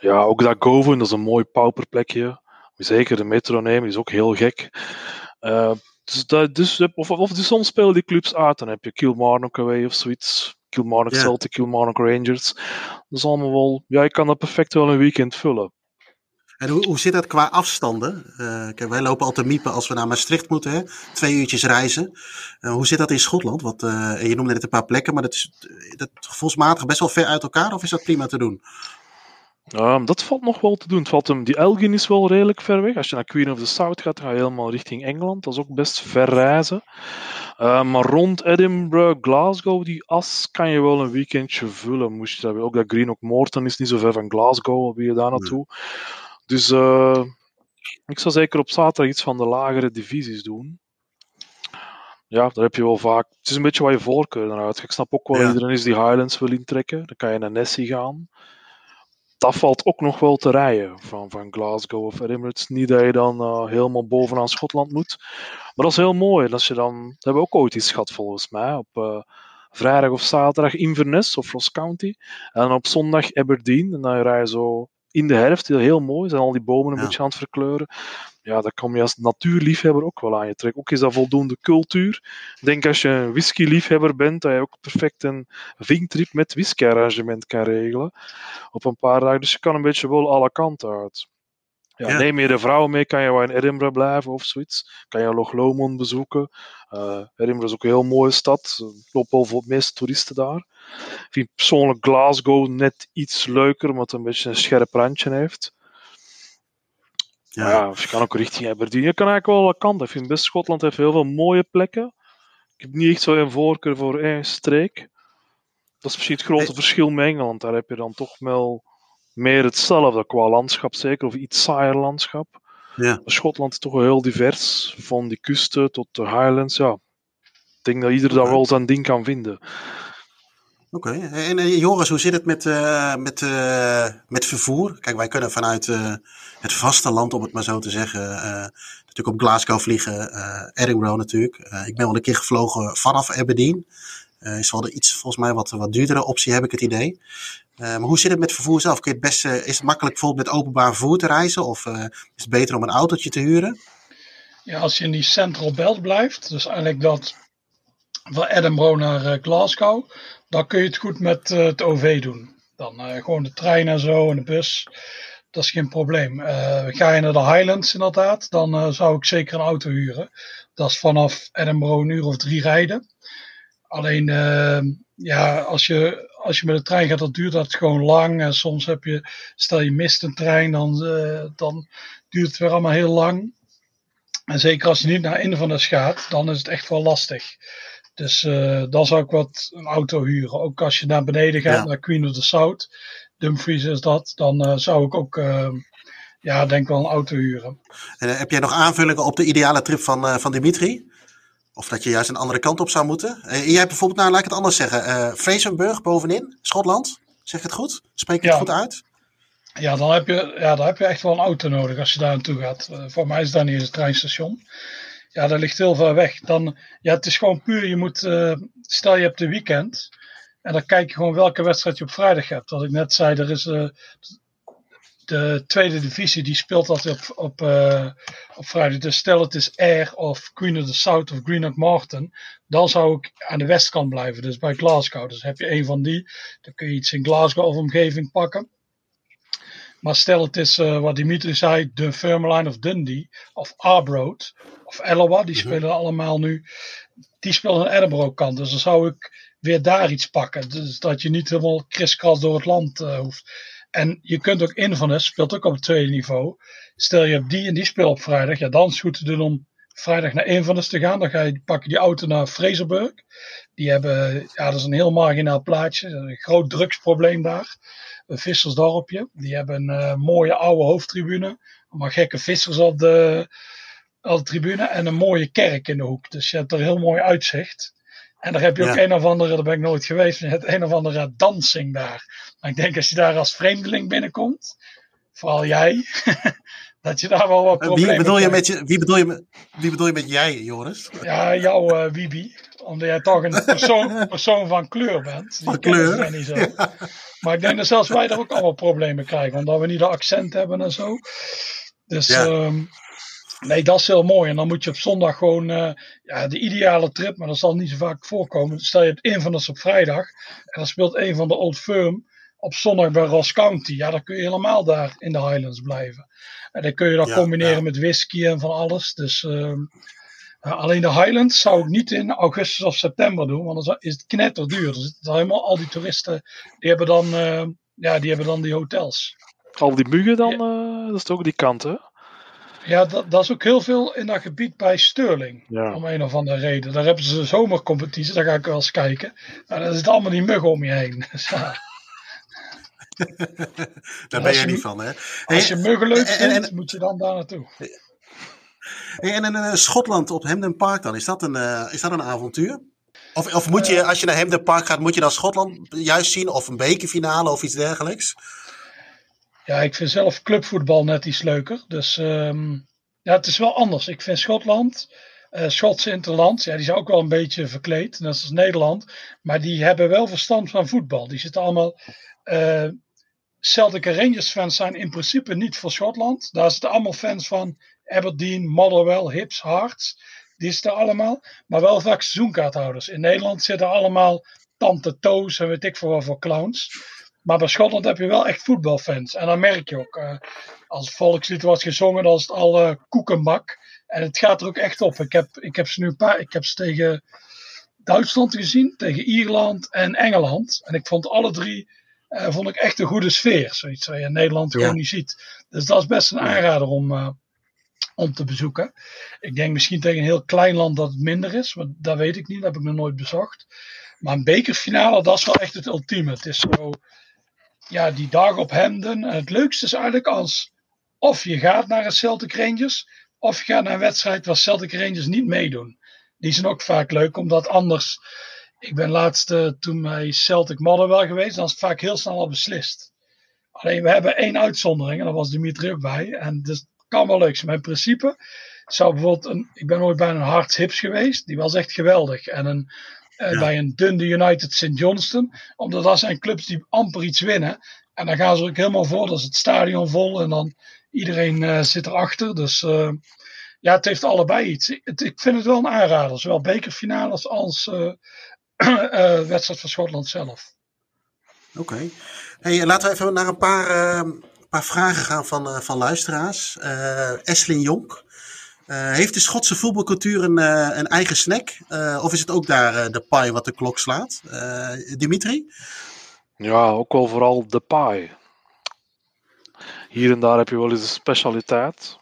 ja, ook dat Govan, dat is een mooi pauperplekje. Zeker de metro nemen, is ook heel gek. Uh, dus, dat, dus, of, of dus soms spelen die clubs uit. Dan heb je Kilmarnock away of zoiets. Kilmarnock yeah. Celtic, Kilmarnock Rangers. Dat is allemaal wel... Ja, je kan dat perfect wel een weekend vullen. En hoe, hoe zit dat qua afstanden? Uh, kijk, wij lopen altijd miepen als we naar Maastricht moeten, hè? twee uurtjes reizen. Uh, hoe zit dat in Schotland? Want, uh, je noemde net een paar plekken, maar dat is dat gevoelsmatig best wel ver uit elkaar, of is dat prima te doen? Um, dat valt nog wel te doen. Het valt hem, die Elgin is wel redelijk ver weg. Als je naar Queen of the South gaat, ga je helemaal richting Engeland. Dat is ook best ver reizen. Uh, maar rond Edinburgh, Glasgow, die as kan je wel een weekendje vullen. Moest je Ook dat Greenock Morton is niet zo ver van Glasgow, wie je daar naartoe. Nee. Dus uh, ik zou zeker op zaterdag iets van de lagere divisies doen. Ja, daar heb je wel vaak. Het is een beetje wat je voorkeur naar uit. Ik snap ook wel, Ja. iedereen is die Highlands wil intrekken. Dan kan je naar Nessie gaan. Dat valt ook nog wel te rijden van, van Glasgow of is niet dat je dan eh, helemaal bovenaan Schotland moet. Maar dat is heel mooi. Als je dan, dat hebben we ook ooit iets gehad volgens mij. Op eh, vrijdag of zaterdag Inverness of Ross County. En op zondag Aberdeen. En dan rij je zo in de herfst, heel, heel mooi. Zijn al die bomen een Ja. beetje aan het verkleuren. Ja, dat kan je als natuurliefhebber ook wel aan je trekken. Ook is dat voldoende cultuur. Ik denk als je een whisky-liefhebber bent, dat je ook perfect een vinktrip met whisky-arrangement kan regelen. Op een paar dagen. Dus je kan een beetje wel alle kanten uit. Ja, Ja. Neem je de vrouwen mee, kan je wel in Edinburgh blijven of zoiets. Kan je Loch Lomond bezoeken. Eh, Edinburgh is ook een heel mooie stad. Er lopen wel voor de meeste toeristen daar. Ik vind persoonlijk Glasgow net iets leuker, omdat het een beetje een scherp randje heeft. Ja. Ja, je kan ook richting Aberdeen. Je kan eigenlijk wel alle kanten. Ik vind best Schotland heeft heel veel mooie plekken. Ik heb niet echt zo een voorkeur voor één streek. Dat is misschien het grote Hey. verschil met Engeland. Daar heb je dan toch wel meer hetzelfde qua landschap, zeker. Of iets saaier landschap. Ja. Schotland is toch wel heel divers. Van die kusten tot de Highlands. Ja. Ik denk dat ieder daar wel zijn ding kan vinden. Oké. En Joris, hoe zit het met, eh, met, eh, met vervoer? Kijk, wij kunnen vanuit eh, het vasteland, om het maar zo te zeggen, natuurlijk op Glasgow vliegen, Edinburgh natuurlijk. Ik ben wel een keer gevlogen vanaf Aberdeen. Eh is wel de iets, volgens mij, wat, wat duurdere optie, heb ik het idee. Eh, maar hoe zit het met vervoer zelf? Kun het is het makkelijk bijvoorbeeld met openbaar vervoer te reizen? Of eh, is het beter om een autootje te huren? Ja, als je in die Central Belt blijft, dus eigenlijk dat van Edinburgh naar eh, Glasgow, dan kun je het goed met eh, het OV doen. Dan eh, gewoon de trein en zo en de bus, dat is geen probleem. Eh, ga je naar de Highlands inderdaad, dan eh, zou ik zeker een auto huren. Dat is vanaf Edinburgh een uur of drie rijden. Alleen, eh, ja, als je, als je met de trein gaat, dan duurt dat gewoon lang. En soms heb je, stel je mist een trein, dan, eh, dan duurt het weer allemaal heel lang. En zeker als je niet naar Inverness gaat, dan is het echt wel lastig. Dus eh, dan zou ik wat een auto huren. Ook als je naar beneden gaat, Ja. naar Queen of the South, Dumfries is dat, dan eh, zou ik ook, eh, ja, denk wel een auto huren. En, heb jij nog aanvullingen op de ideale trip van, van Dimitri? Of dat je juist een andere kant op zou moeten? Eh, jij hebt bijvoorbeeld, nou laat ik het anders zeggen, Fraserburg bovenin, Schotland. Zeg ik het goed? Spreek ik het goed uit? Ja, dan heb je, ja, dan heb je echt wel een auto nodig als je daar naartoe gaat. Eh, voor mij is dat niet eens een treinstation. Ja, dat ligt heel ver weg. Dan, ja, het is gewoon puur, je moet, stel je hebt de weekend. En dan kijk je gewoon welke wedstrijd je op vrijdag hebt. Wat ik net zei, er is de tweede divisie, die speelt altijd op, op, eh, op vrijdag. Dus stel het is Air of Queen of the South of Greenock Martin. Dan zou ik aan de westkant blijven, dus bij Glasgow. Dus heb je een van die, dan kun je iets in Glasgow of omgeving pakken. Maar stel het is eh, wat Dimitri zei, Dunfermline of Dundee of Arbroath of Ellewa, die Mhm. spelen allemaal nu. Die spelen aan Edinburgh kant, dus dan zou ik weer daar iets pakken. Dus dat je niet helemaal kriskras door het land eh, hoeft. En je kunt ook Inverness, speelt ook op het tweede niveau. Stel je hebt die en die speel op vrijdag, ja dan is het goed te doen om vrijdag naar Inverness te gaan. Dan ga je, pak je die auto naar Fraserburg. Die hebben, ja dat is een heel marginaal plaatje, een groot drugsprobleem daar een vissersdorpje. Die hebben een eh, mooie oude hoofdtribune. Allemaal gekke vissers op de, op de tribune. En een mooie kerk in de hoek. Dus je hebt er heel mooi uitzicht. En daar heb je ook Ja. een of andere, daar ben ik nooit geweest, hebt een of andere dansing daar. Maar ik denk als je daar als vreemdeling binnenkomt, vooral jij, dat je daar wel wat Eh, problemen Wie bedoel, je met je, wie, bedoel je met, wie bedoel je met jij, Joris? Ja, jouw eh Wibi. Omdat jij toch een persoon, persoon van kleur bent. Van kleur? niet zo. Maar ik denk dat zelfs wij daar ook allemaal problemen krijgen. Omdat we niet de accent hebben en zo. Dus Ja. ehm, nee, dat is heel mooi. En dan moet je op zondag gewoon eh, ja, de ideale trip. Maar dat zal niet zo vaak voorkomen. Stel je hebt Inverness op vrijdag. En dan speelt een van de Old Firm op zondag bij Ross County. Ja, dan kun je helemaal daar in de Highlands blijven. En dan kun je dat Ja, combineren ja. met whisky en van alles. Dus ehm, alleen de Highlands zou ik niet in augustus of september doen, want dan is het knetterduur. Dus het zijn helemaal al die toeristen, die hebben dan, eh, ja, die, hebben dan die hotels. Al die muggen dan, eh, dat is toch ook die kant, hè? Ja, dat, dat is ook heel veel in dat gebied bij Sterling. Ja. Om een of andere reden. Daar hebben ze de zomercompetitie, daar ga ik wel eens kijken. Maar dan is het allemaal die muggen om je heen. Dus. Daar ben je niet van, hè? Als je muggen leuk vindt, moet je dan daar naartoe. en in uh, Schotland op Hampden Park dan, is dat een, uh, is dat een avontuur? Of, of moet je, als je naar Hampden Park gaat, moet je dan Schotland juist zien? Of een bekerfinale of iets dergelijks? Ja, ik vind zelf clubvoetbal net iets leuker. Dus um, ja, het is wel anders. Ik vind Schotland, uh, Schotse Interland, ja, die zijn ook wel een beetje verkleed, net als Nederland. Maar die hebben wel verstand van voetbal. Die zitten allemaal. Uh, Celtic Rangers fans zijn in principe niet voor Schotland. Daar zitten allemaal fans van Aberdeen, Motherwell, Hips, Hearts. Die zitten allemaal. Maar wel vaak seizoenkaarthouders. In Nederland zitten allemaal Tante Toos en weet ik veel wat voor clowns. Maar bij Schotland heb je wel echt voetbalfans. En dan merk je ook. Uh, als het volkslied was gezongen, dan is het al uh, koekenbak. En het gaat er ook echt op. Ik heb, ik heb ze nu een paar. Ik heb ze tegen Duitsland gezien, tegen Ierland en Engeland. En ik vond alle drie. Uh, vond ik echt een goede sfeer. Zoiets wat je in Nederland ja. gewoon niet ziet. Dus dat is best een aanrader om, om te bezoeken. Ik denk misschien tegen een heel klein land dat het minder is. Maar dat weet ik niet. Dat heb ik nog nooit bezocht. Maar een bekerfinale, dat is wel echt het ultieme. Het is zo ja, die dag op Hemden. Het leukste is eigenlijk als of je gaat naar een Celtic Rangers, of je gaat naar een wedstrijd waar Celtic Rangers niet meedoen. Die zijn ook vaak leuk, omdat anders. Ik ben laatst toen bij Celtic Motherwell geweest, dan is het vaak heel snel al beslist. Alleen we hebben één uitzondering, en daar was Dimitri ook bij. En dus kan wel leuk zijn. In principe zou bijvoorbeeld een. Ik ben ooit bij een Hearts Hips geweest, die was echt geweldig. En een ja. Bij een Dundee United St. Johnston. Omdat dat zijn clubs die amper iets winnen. En dan gaan ze ook helemaal voor. Dat is het stadion vol. En dan iedereen uh, zit erachter. Dus uh, ja, het heeft allebei iets. Het, ik vind het wel een aanrader. Zowel bekerfinales als wedstrijd van Schotland zelf. Oké. Okay. Hey, laten we even naar een paar, paar vragen gaan van, van luisteraars. Eslin Jonk. Uh, heeft de Schotse voetbalcultuur een, uh, een eigen snack? Uh, of is het ook daar de pie wat de klok slaat? Dimitri? Ja, ook wel vooral de pie. Hier en daar heb je wel eens een specialiteit.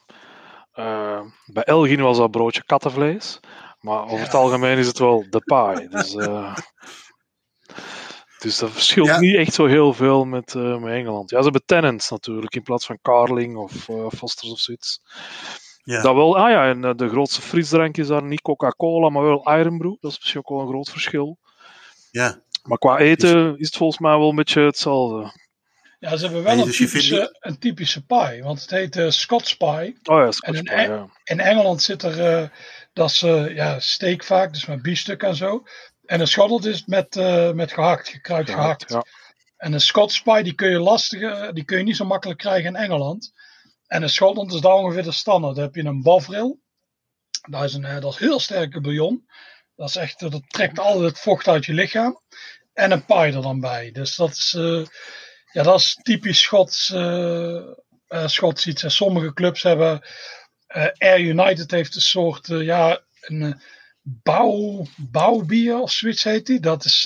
bij Elgin was dat broodje kattenvlees. Maar over ja. het algemeen is het wel de pie. Dus, dus dat verschilt ja. niet echt zo heel veel met, met Engeland. Ja, ze hebben Tennants natuurlijk in plaats van Carling of Fosters of zoiets. Ja. Dat wel, ah ja, en de grootste frisdrank is daar niet Coca-Cola, maar wel Ironbrew. Dat is misschien ook wel een groot verschil. Ja. Maar qua eten is het volgens mij wel een beetje hetzelfde. Ja, ze hebben wel een, dus typische, een typische pie, want het heet uh, Scots pie. Oh ja, Scots in, pie, ja. in Engeland zit er, uh, dat is uh, ja, steak vaak, dus met biefstuk en zo. En een Schotland is met, met gehakt, gekruid gehakt. Ja. En een Scots pie, die kun je lastig, die kun je niet zo makkelijk krijgen in Engeland. En in Schotland is daar ongeveer de standaard. Dan heb je een bovril. Dat is, een, dat is heel sterke bouillon. Dat, is echt, dat trekt altijd het vocht uit je lichaam. En een pie er dan bij. Dus dat is, uh, ja, dat is typisch Schots, uh, Schots iets. En sommige clubs hebben. Air United heeft een soort. ja, een bouw, bouwbier of zoiets heet die. Dat is,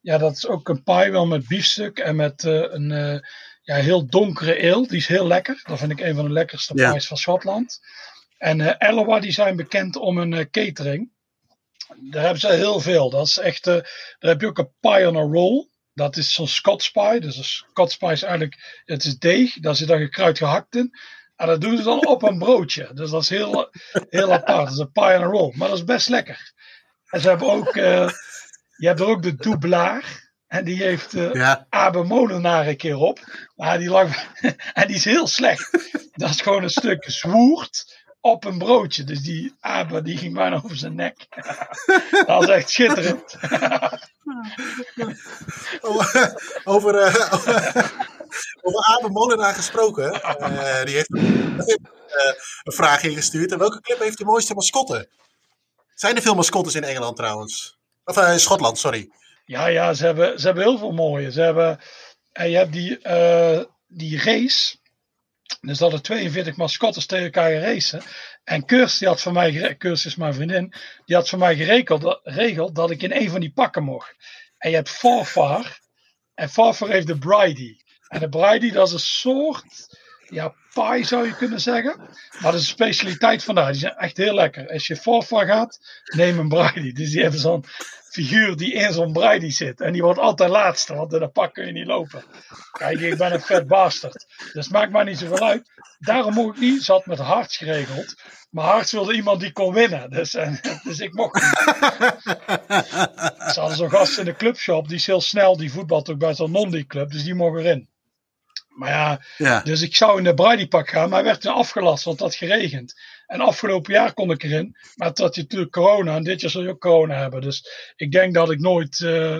ja, dat is ook een pie wel met biefstuk en met een ja, heel donkere ale. Die is heel lekker. Dat vind ik een van de lekkerste ja. pies van Schotland. En uh, die zijn bekend om een uh, catering. Daar hebben ze heel veel. Dat is echt, uh, daar heb je ook een pie on a roll. Dat is zo'n Scots pie. Dus een Scots pie is eigenlijk, het is deeg. Daar zit dan gekruid gehakt in. En dat doen ze dan op een broodje. Dus dat is heel, heel apart. Dat is een pie on a roll. Maar dat is best lekker. En ze hebben ook, je hebt er ook de doublaar. En die heeft uh, ja. Abe Molenaar een keer op. Maar die lag. en die is heel slecht. Dat is gewoon een stuk zwoerd op een broodje. Dus die Abe die ging bijna over zijn nek. dat was echt schitterend. over, over, uh, over Abe Molenaar gesproken. Uh, die heeft een vraag ingestuurd. En welke club heeft de mooiste mascotte? Zijn er veel mascottes in Engeland trouwens? Of in Schotland, sorry. Ja, ja, ze hebben, ze hebben heel veel mooie. Ze hebben, en je hebt die, uh, die race. Dus dat er 42 mascottes tegen elkaar racen. En Kurs, die had van mij, is mijn vriendin, die had van mij geregeld, geregeld dat ik in een van die pakken mocht. En je hebt Farfar. En Farfar heeft de Bridie. En de Bridie, dat is een soort ja, pie zou je kunnen zeggen. Maar dat is een specialiteit vandaar. Die zijn echt heel lekker. Als je Farfar gaat, neem een Bridie. Dus die hebben zo'n figuur die in zo'n Brady zit. En die wordt altijd laatste, want in dat pak kun je niet lopen. Kijk, ik ben een vet bastard. Dus maakt mij niet zoveel uit. Daarom mocht ik niet. Ze had met Harts geregeld. Maar Harts wilde iemand die kon winnen. Dus, en, dus ik mocht niet. Ze hadden zo'n gast in de clubshop. Die is heel snel. Die voetbalt ook bij zo'n non club. Dus die mocht erin. Maar ja, Ja. dus ik zou in de Brady pak gaan. Maar hij werd toen afgelast, want het had geregend. En afgelopen jaar kon ik erin. Maar had je natuurlijk corona. En dit jaar zul je ook corona hebben. Dus ik denk dat ik nooit, eh,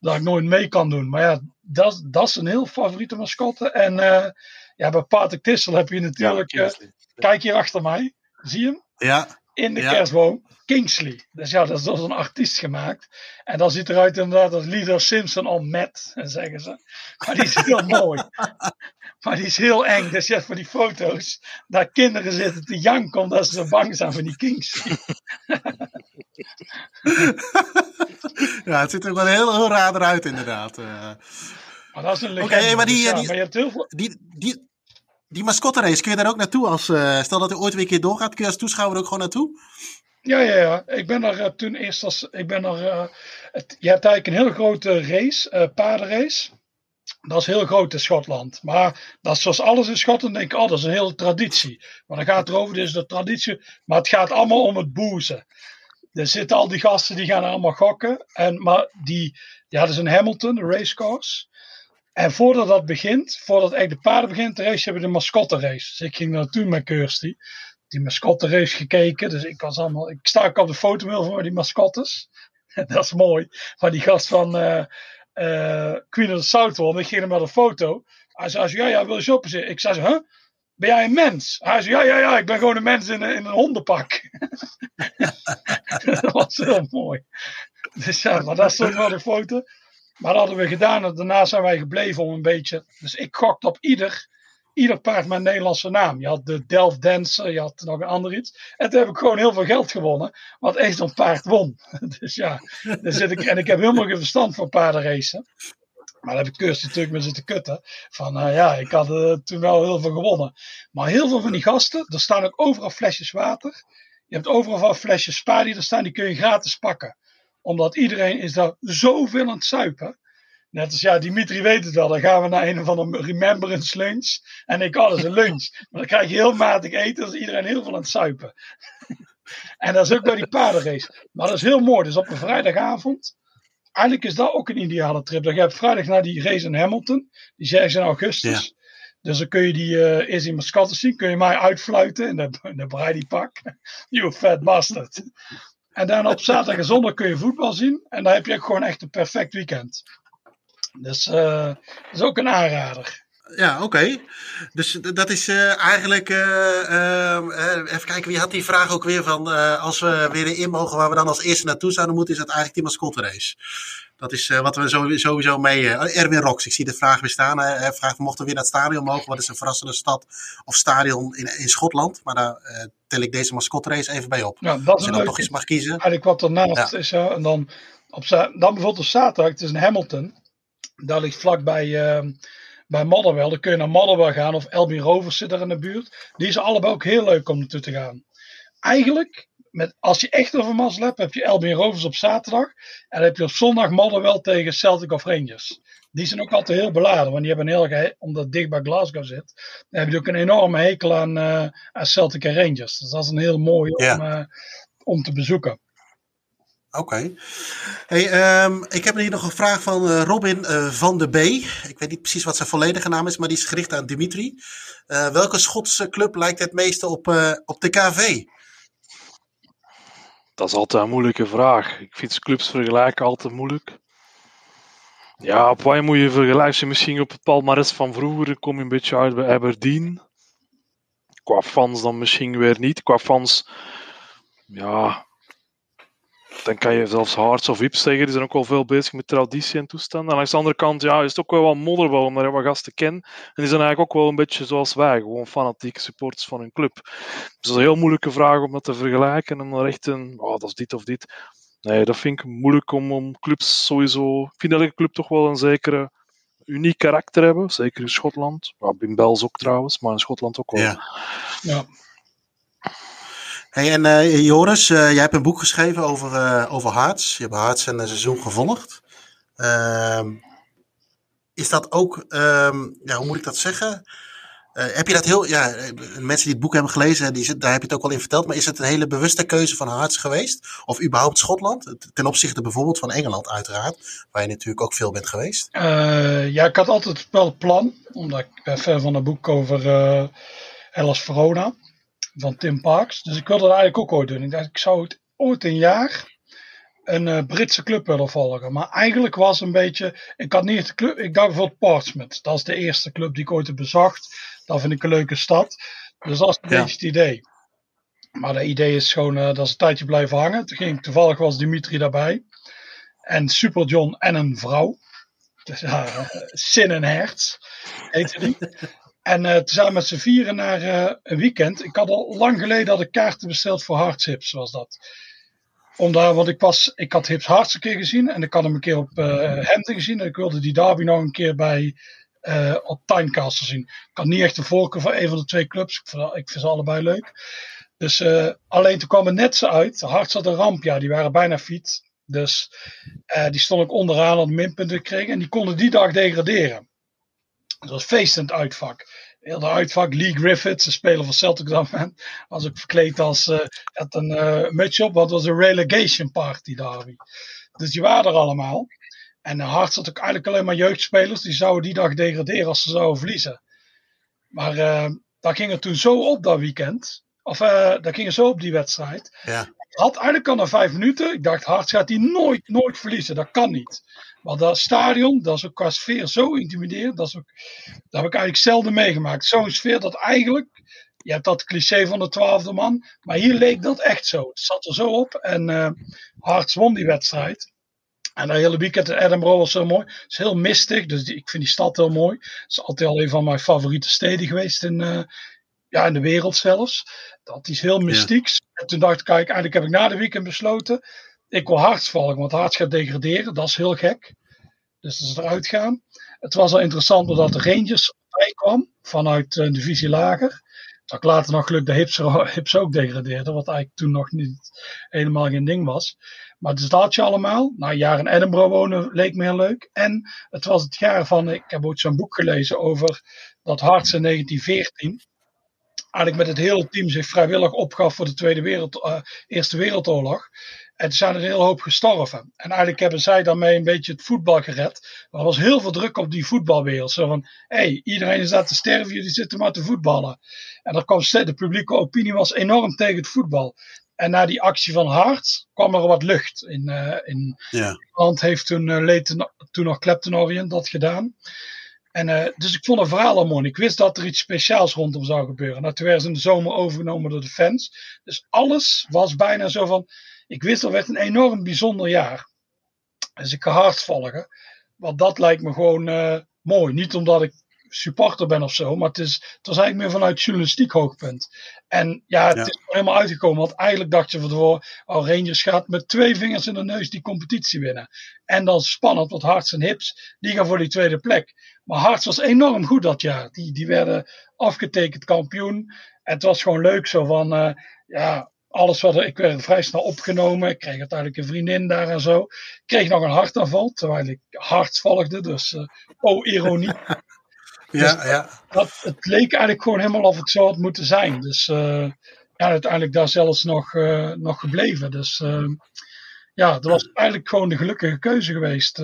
dat ik nooit mee kan doen. Maar ja, dat, dat is een heel favoriete mascotte. En eh, ja, bij Patrick Tissel heb je natuurlijk... eh, kijk hier achter mij. Zie je hem? Ja. in de Ja. kerstboom Kingsley. Dus ja, dat is door een artiest gemaakt. En dat ziet eruit inderdaad als Leader Simpson on Matt, zeggen ze. Maar die is heel mooi. Maar die is heel eng. Dus je hebt voor die foto's daar kinderen zitten te janken omdat ze zo bang zijn voor die Kingsley. ja, het ziet er wel heel, heel raar eruit inderdaad. Eh, Maar dat is een legende. Oké, maar die- Dus ja, die- maar je hebt heel veel... die, die, die mascotte-race, kun je daar ook naartoe? Als, eh, stel dat er ooit weer een keer doorgaat, kun je als toeschouwer ook gewoon naartoe? Ja, ja, ja. Ik ben er eh, toen eerst als. Ik ben er. het, je hebt eigenlijk een heel grote race, paardenrace. Dat is heel groot in Schotland. Maar dat is zoals alles in Schotland. Denk ik, oh, dat is een hele traditie. Maar dan gaat het erover, dus de traditie. Maar het gaat allemaal om het boezen. Er zitten al die gasten die gaan allemaal gokken. En, maar die. Ja, dat is een Hamilton, de racecourse. En voordat dat begint, voordat echt de paarden begint, de race, hebben we de mascotte race. Dus ik ging naartoe met Kirsty die mascotte race gekeken. Dus ik was allemaal. Ik sta ook op de foto voor die mascottes. dat is mooi. Maar die gast van eh, eh, Queen of the Southwell, ik ging er met een foto. Hij zei, ja, ja, wil je shoppen? zitten? Ik zei, huh? Ben jij een mens? Hij zei, ja, ja, ja, ik ben gewoon een mens in een, hondenpak. dat was heel mooi. Dus ja, maar dat is toch wel de foto. Maar dat hadden we gedaan en daarna zijn wij gebleven om een beetje. Dus ik gokte op ieder, ieder paard met een Nederlandse naam. Je had de Delft Dancer, je had nog een ander iets. En toen heb ik gewoon heel veel geld gewonnen, wat echt zo'n paard won. Dus ja, daar zit ik, en ik heb helemaal geen verstand van paardenracen. Maar daar heb ik Kirsty natuurlijk mee zitten kutten. Van eh, ja, ik had toen wel heel veel gewonnen. Maar heel veel van die gasten, er staan ook overal flesjes water. Je hebt overal flesjes spa die er staan, die kun je gratis pakken. Omdat iedereen is daar zoveel aan het zuipen. Net als, ja, Dimitri weet het wel. Dan gaan we naar een of andere remembrance lunch. En ik, oh, dat is een lunch. Maar dan krijg je heel matig eten. Dan is iedereen heel veel aan het zuipen. en dat is ook bij die paardenrace. Maar dat is heel mooi. Dus op een vrijdagavond. Eigenlijk is dat ook een ideale trip. Dan ga je vrijdag naar die race in Hamilton. Die is ergens in augustus. Dus dan kun je die eh eerst in mascotte zien. Kun je mij uitfluiten in de, in de Brady pak. you fat bastard. En dan op zaterdag en zondag kun je voetbal zien. En dan heb je ook gewoon echt een perfect weekend. Dus eh, dat is ook een aanrader. Ja, oké. Dus dat is eh, eigenlijk. eh, ehm, eh, even kijken, wie had die vraag ook weer van. eh, als we weer in mogen waar we dan als eerste naartoe zouden moeten, is dat eigenlijk die mascotte race. Dat is eh, wat we sowieso, mee. eh, Erwin Rox, ik zie de vraag weer staan. Hij vraagt: mochten we weer naar het stadion mogen? Wat is een verrassende stad of stadion in, in Schotland? Maar daar eh, tel ik deze mascotte race even bij op. Nou, dat is een dan toch iets mag kiezen. Eigenlijk wat ernaast Ja. is. Ja, en dan, op, dan bijvoorbeeld op zaterdag, het is in Hamilton. Daar ligt vlakbij ehm bij Motherwell. Dan kun je naar Motherwell gaan. Of Albion Rovers zit er in de buurt. Die zijn allebei ook heel leuk om naartoe te gaan. Eigenlijk, met, als je echt over mazzel hebt, heb je Albion Rovers op zaterdag. En dan heb je op zondag Motherwell tegen Celtic of Rangers. Die zijn ook altijd heel beladen. Want die hebben een heel, omdat het dicht bij Glasgow zit. Dan heb je ook een enorme hekel aan, eh, aan Celtic en Rangers. Dus dat is een heel mooie Ja. om, eh, om te bezoeken. Oké. Hey, ehm, ik heb hier nog een vraag van eh, Robin eh, van de B. Ik weet niet precies wat zijn volledige naam is, maar die is gericht aan Dimitri. Eh, welke Schotse club lijkt het meeste op, op de KV? Dat is altijd een moeilijke vraag. Ik vind clubs vergelijken altijd moeilijk. Ja, op wat moet je vergelijken? Misschien op het palmares van vroeger kom je een beetje uit bij Aberdeen. Qua fans dan misschien weer niet. Qua fans, ja, dan kan je zelfs Hearts of Ips zeggen. Die zijn ook wel veel bezig met traditie en toestanden. En langs de andere kant ja, is het ook wel wat modderbal, omdat je wat gasten kent. En die zijn eigenlijk ook wel een beetje zoals wij, gewoon fanatieke supporters van hun club. Dus dat is een heel moeilijke vraag om dat te vergelijken. En dan echt een, oh, dat is dit of dit. Nee, dat vind ik moeilijk om, om clubs sowieso. Ik vind elke club toch wel een zekere uniek karakter hebben. Zeker in Schotland. Ja, in Bels ook trouwens, maar in Schotland ook wel. Ja. Ja. Hey, en uh, Joris, uh, jij hebt een boek geschreven over, uh, over Hearts. Je hebt Hearts een seizoen gevolgd. Ehm, is dat ook, um, ja, hoe moet ik dat zeggen? heb je dat heel, ja, mensen die het boek hebben gelezen, die, daar heb je het ook al in verteld. Maar is het een hele bewuste keuze van Hearts geweest? Of überhaupt Schotland? Ten opzichte bijvoorbeeld van Engeland, uiteraard. Waar je natuurlijk ook veel bent geweest. ja, ik had altijd wel plan. Omdat ik ben ver van een boek over Hellas Verona van Tim Parks. Dus ik wilde dat eigenlijk ook ooit doen. Ik dacht, ik zou het ooit een jaar een uh, Britse club willen volgen. Maar eigenlijk was een beetje, ik had niet de club, ik dacht bijvoorbeeld Portsmouth. Dat is de eerste club die ik ooit heb bezocht. Dat vind ik een leuke stad. Dus dat is een beetje het idee. Maar het idee is gewoon, uh, dat is een tijdje blijven hangen. Toen ging, toevallig was Dimitri daarbij. En Super John en een vrouw. Dus uh, Sin en Hertz heette die. En uh, toen zijn met z'n vieren naar uh, een weekend. Ik had al lang geleden had ik kaarten besteld voor Hardships, was dat. Omdat, want ik, was, ik had Hips Hards een keer gezien en ik had hem een keer op uh, gezien. En ik wilde die derby nog een keer bij, uh, op Timecastle zien. Ik had niet echt de voorkeur voor een van de twee clubs. Ik vind, ik ze allebei leuk. Dus alleen toen kwam het net zo uit. Hards had een ramp, ja, die waren bijna fiets. Dus die stond ook onderaan, had minpunten gekregen. En die konden die dag degraderen. Het was feestend uitvak. Heel de uitvak, Lee Griffiths, de speler van Celtic dat moment, was ook verkleed als, uh, had een uh, muts op, wat was een relegation party derby. Dus die waren er allemaal. En Hart zat ook eigenlijk alleen maar jeugdspelers, die zouden die dag degraderen als ze zouden verliezen. Maar uh, daar ging het toen zo op dat weekend, of uh, daar ging het zo op die wedstrijd. Ja. Had eigenlijk al na vijf minuten, ik dacht Hart gaat die nooit, nooit verliezen, dat kan niet. Maar dat stadion, dat is ook qua sfeer zo intimiderend. Dat, is ook, dat heb ik eigenlijk zelden meegemaakt. Zo'n sfeer dat eigenlijk, je hebt dat cliché van de twaalfde man. Maar hier leek dat echt zo. Het zat er zo op. En uh, Hearts won die wedstrijd. En dat hele weekend in Edinburgh was zo mooi. Het is heel mistig, dus die, ik vind die stad heel mooi. Het is altijd al een van mijn favoriete steden geweest in, uh, ja, in de wereld zelfs. Dat is heel mystiek. Ja. En toen dacht ik, kijk, eigenlijk heb ik na de weekend besloten ik wil Harts volgen, want Harts gaat degraderen. Dat is heel gek. Dus dat is eruit gaan. Het was al interessant doordat de Rangers bij kwam vanuit een divisie lager. Dat ik later nog gelukkig de hips, ook degradeerde, wat eigenlijk toen nog niet helemaal geen ding was. Maar dus dat je allemaal. Na een jaar in Edinburgh wonen leek me heel leuk. En het was het jaar van, ik heb ook zo'n boek gelezen over dat Harts in 1914 eigenlijk met het hele team zich vrijwillig opgaf voor de Tweede Wereld, uh, Eerste Wereldoorlog. En toen zijn er een hele hoop gestorven. En eigenlijk hebben zij daarmee een beetje het voetbal gered. Maar er was heel veel druk op die voetbalwereld. Zo van, hé, hey, iedereen is daar te sterven, jullie zitten maar te voetballen. En er kwam de publieke opinie was enorm tegen het voetbal. En na die actie van Hart kwam er wat lucht. In, uh, in ja. Nederland heeft toen, uh, Leighton, toen nog Clapton Orient dat gedaan. En, uh, dus ik vond het verhaal al mooi. Ik wist dat er iets speciaals rondom zou gebeuren. Nou, toen werden ze in de zomer overgenomen door de fans. Dus alles was bijna zo van ik wist dat werd een enorm bijzonder jaar. Dus ik ga hard volgen. Want dat lijkt me gewoon uh, mooi. Niet omdat ik supporter ben of zo, maar het, is, het was eigenlijk meer vanuit journalistiek hoogpunt. En ja, het ja. is helemaal uitgekomen, want eigenlijk dacht je van tevoren, oh, Rangers gaat met twee vingers in de neus die competitie winnen. En dan spannend, want Harts en Hips, die gaan voor die tweede plek. Maar Harts was enorm goed dat jaar. Die, die werden afgetekend kampioen. En het was gewoon leuk zo van, uh, ja, alles wat ik werd vrij snel opgenomen. Ik kreeg uiteindelijk een vriendin daar en zo. Ik kreeg nog een hartaanval, terwijl ik hard volgde. Dus, uh, oh, ironie. ja, dus ja. Dat, het leek eigenlijk gewoon helemaal of het zo had moeten zijn. Dus uh, ja, uiteindelijk daar zelfs nog, uh, nog gebleven. Dus ja, dat was eigenlijk gewoon de gelukkige keuze geweest,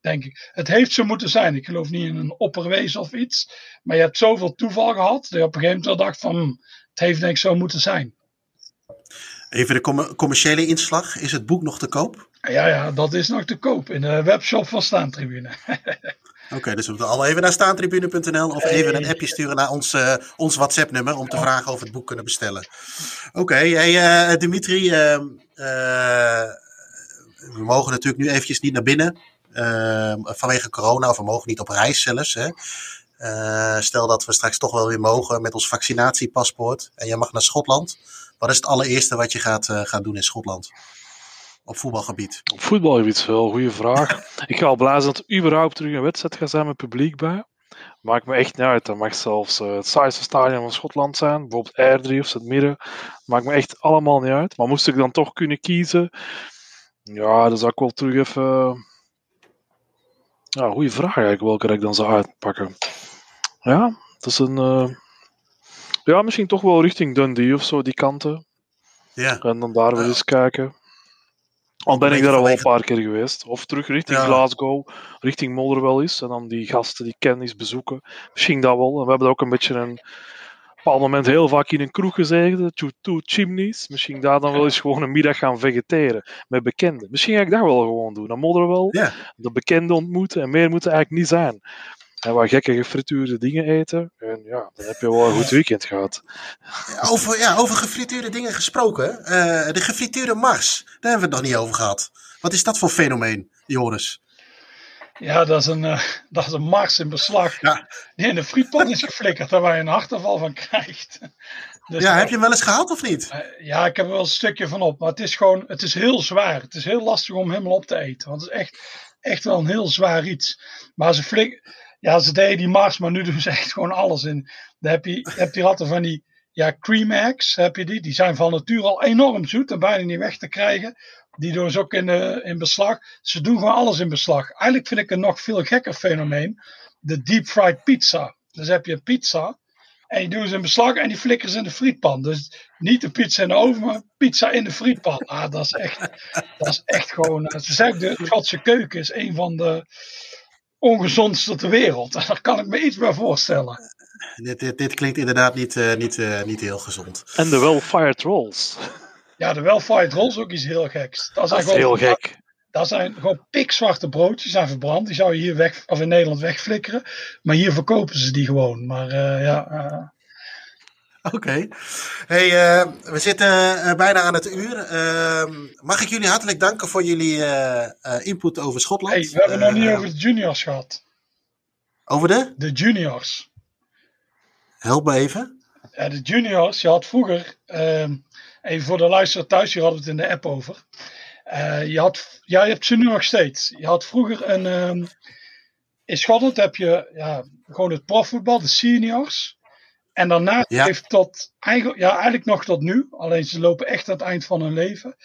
denk ik. Het heeft zo moeten zijn. Ik geloof niet in een opperwezen of iets. Maar je hebt zoveel toeval gehad. Dat je op een gegeven moment dacht van, hm, het heeft denk ik zo moeten zijn. Even de com commerciële inslag. Is het boek nog te koop? Ja, ja, dat is nog te koop in de webshop van Staantribune. Oké, okay, dus we moeten al even naar staantribune.nl of even een appje sturen naar ons, uh, ons WhatsApp-nummer om te vragen of we het boek kunnen bestellen. Oké, okay, hey, uh, Dimitri, uh, we mogen natuurlijk nu eventjes niet naar binnen vanwege corona, of we mogen niet op reis zelfs. Hè. stel dat we straks toch wel weer mogen met ons vaccinatiepaspoort en jij mag naar Schotland. Wat is het allereerste wat je gaat, uh, gaat doen in Schotland? Op voetbalgebied. Op voetbalgebied is wel een goede vraag. ik ga al blazen dat er überhaupt terug een wedstrijd gaat zijn met publiek bij. Maakt me echt niet uit. Dat mag zelfs uh, het saaiste stadion van Schotland zijn. Bijvoorbeeld Airdrie of het midden. Maakt me echt allemaal niet uit. Maar moest ik dan toch kunnen kiezen? Ja, dan zou ik wel terug even... Ja, goede vraag eigenlijk welke ik dan zou uitpakken. Ja, dat is een... Ja, misschien toch wel richting Dundee of zo, die kanten. Ja. En dan daar wel eens kijken. Al ben ik daar al een paar keer geweest. Of terug richting Glasgow, richting Motherwell is. En dan die gasten die kennis bezoeken. Misschien dat wel. En we hebben ook een beetje een bepaald moment heel vaak in een kroeg gezeten. Two, chimneys. Misschien daar dan wel eens gewoon een middag gaan vegeteren. Met bekenden. Misschien ga ik dat wel gewoon doen. Naar Motherwell. Ja. De bekenden ontmoeten. En meer moet het eigenlijk niet zijn en wat gekke gefrituurde dingen eten. En ja, dan heb je wel een goed weekend gehad. Over, ja, over gefrituurde dingen gesproken. Uh, de gefrituurde Mars, daar hebben we het nog niet over gehad. Wat is dat voor fenomeen, Joris? Ja, dat is een, uh, dat is een Mars in beslag. Ja. Die in de frietpan is geflikkerd, waar je een hartaanval van krijgt. Dus ja, heb je hem wel eens gehad of niet? Uh, ja, ik heb er wel een stukje van op. Maar het is gewoon, het is heel zwaar. Het is heel lastig om helemaal op te eten. Want het is echt, echt wel een heel zwaar iets. Maar ze flik, ja, ze deden die Mars, maar nu doen ze echt gewoon alles in. Dan heb je, heb je altijd van die ja, cream eggs, heb je die. Die zijn van nature al enorm zoet en bijna niet weg te krijgen. Die doen ze ook in, de, in beslag. Ze doen gewoon alles in beslag. Eigenlijk vind ik een nog veel gekker fenomeen. De deep fried pizza. Dus heb je pizza en je doet ze in beslag en die flikkeren ze in de frietpan. Dus niet de pizza in de oven, maar pizza in de frietpan. Ah, dat is echt, dat is echt gewoon... Eh, ze zeggen de Schotse keuken is een van de ongezondste ter wereld. Daar kan ik me iets bij voorstellen. Dit, dit, dit klinkt inderdaad niet, uh, niet, uh, niet heel gezond. En de well-fired rolls. Ja, de well-fired rolls ook iets heel geks. Dat, dat is heel gek. Dat zijn gewoon pikzwarte broodjes, zijn verbrand. Die zou je hier weg, of in Nederland wegflikkeren. Maar hier verkopen ze die gewoon. Maar uh, ja, Oké. Hey, uh, we zitten uh, bijna aan het uur. Uh, mag ik jullie hartelijk danken voor jullie input over Schotland? Hey, we hebben nog niet over de juniors gehad. Over de? De juniors. Help me even. Ja, de juniors, je had vroeger, ehm, even voor de luisteraar thuis, je had het in de app over. je, had, ja, je hebt ze nu nog steeds. Je had vroeger een. Um, in Schotland heb je ja, gewoon het profvoetbal, de seniors. En daarna heeft tot eigenlijk, ja, eigenlijk nog tot nu, alleen ze lopen echt aan het eind van hun leven,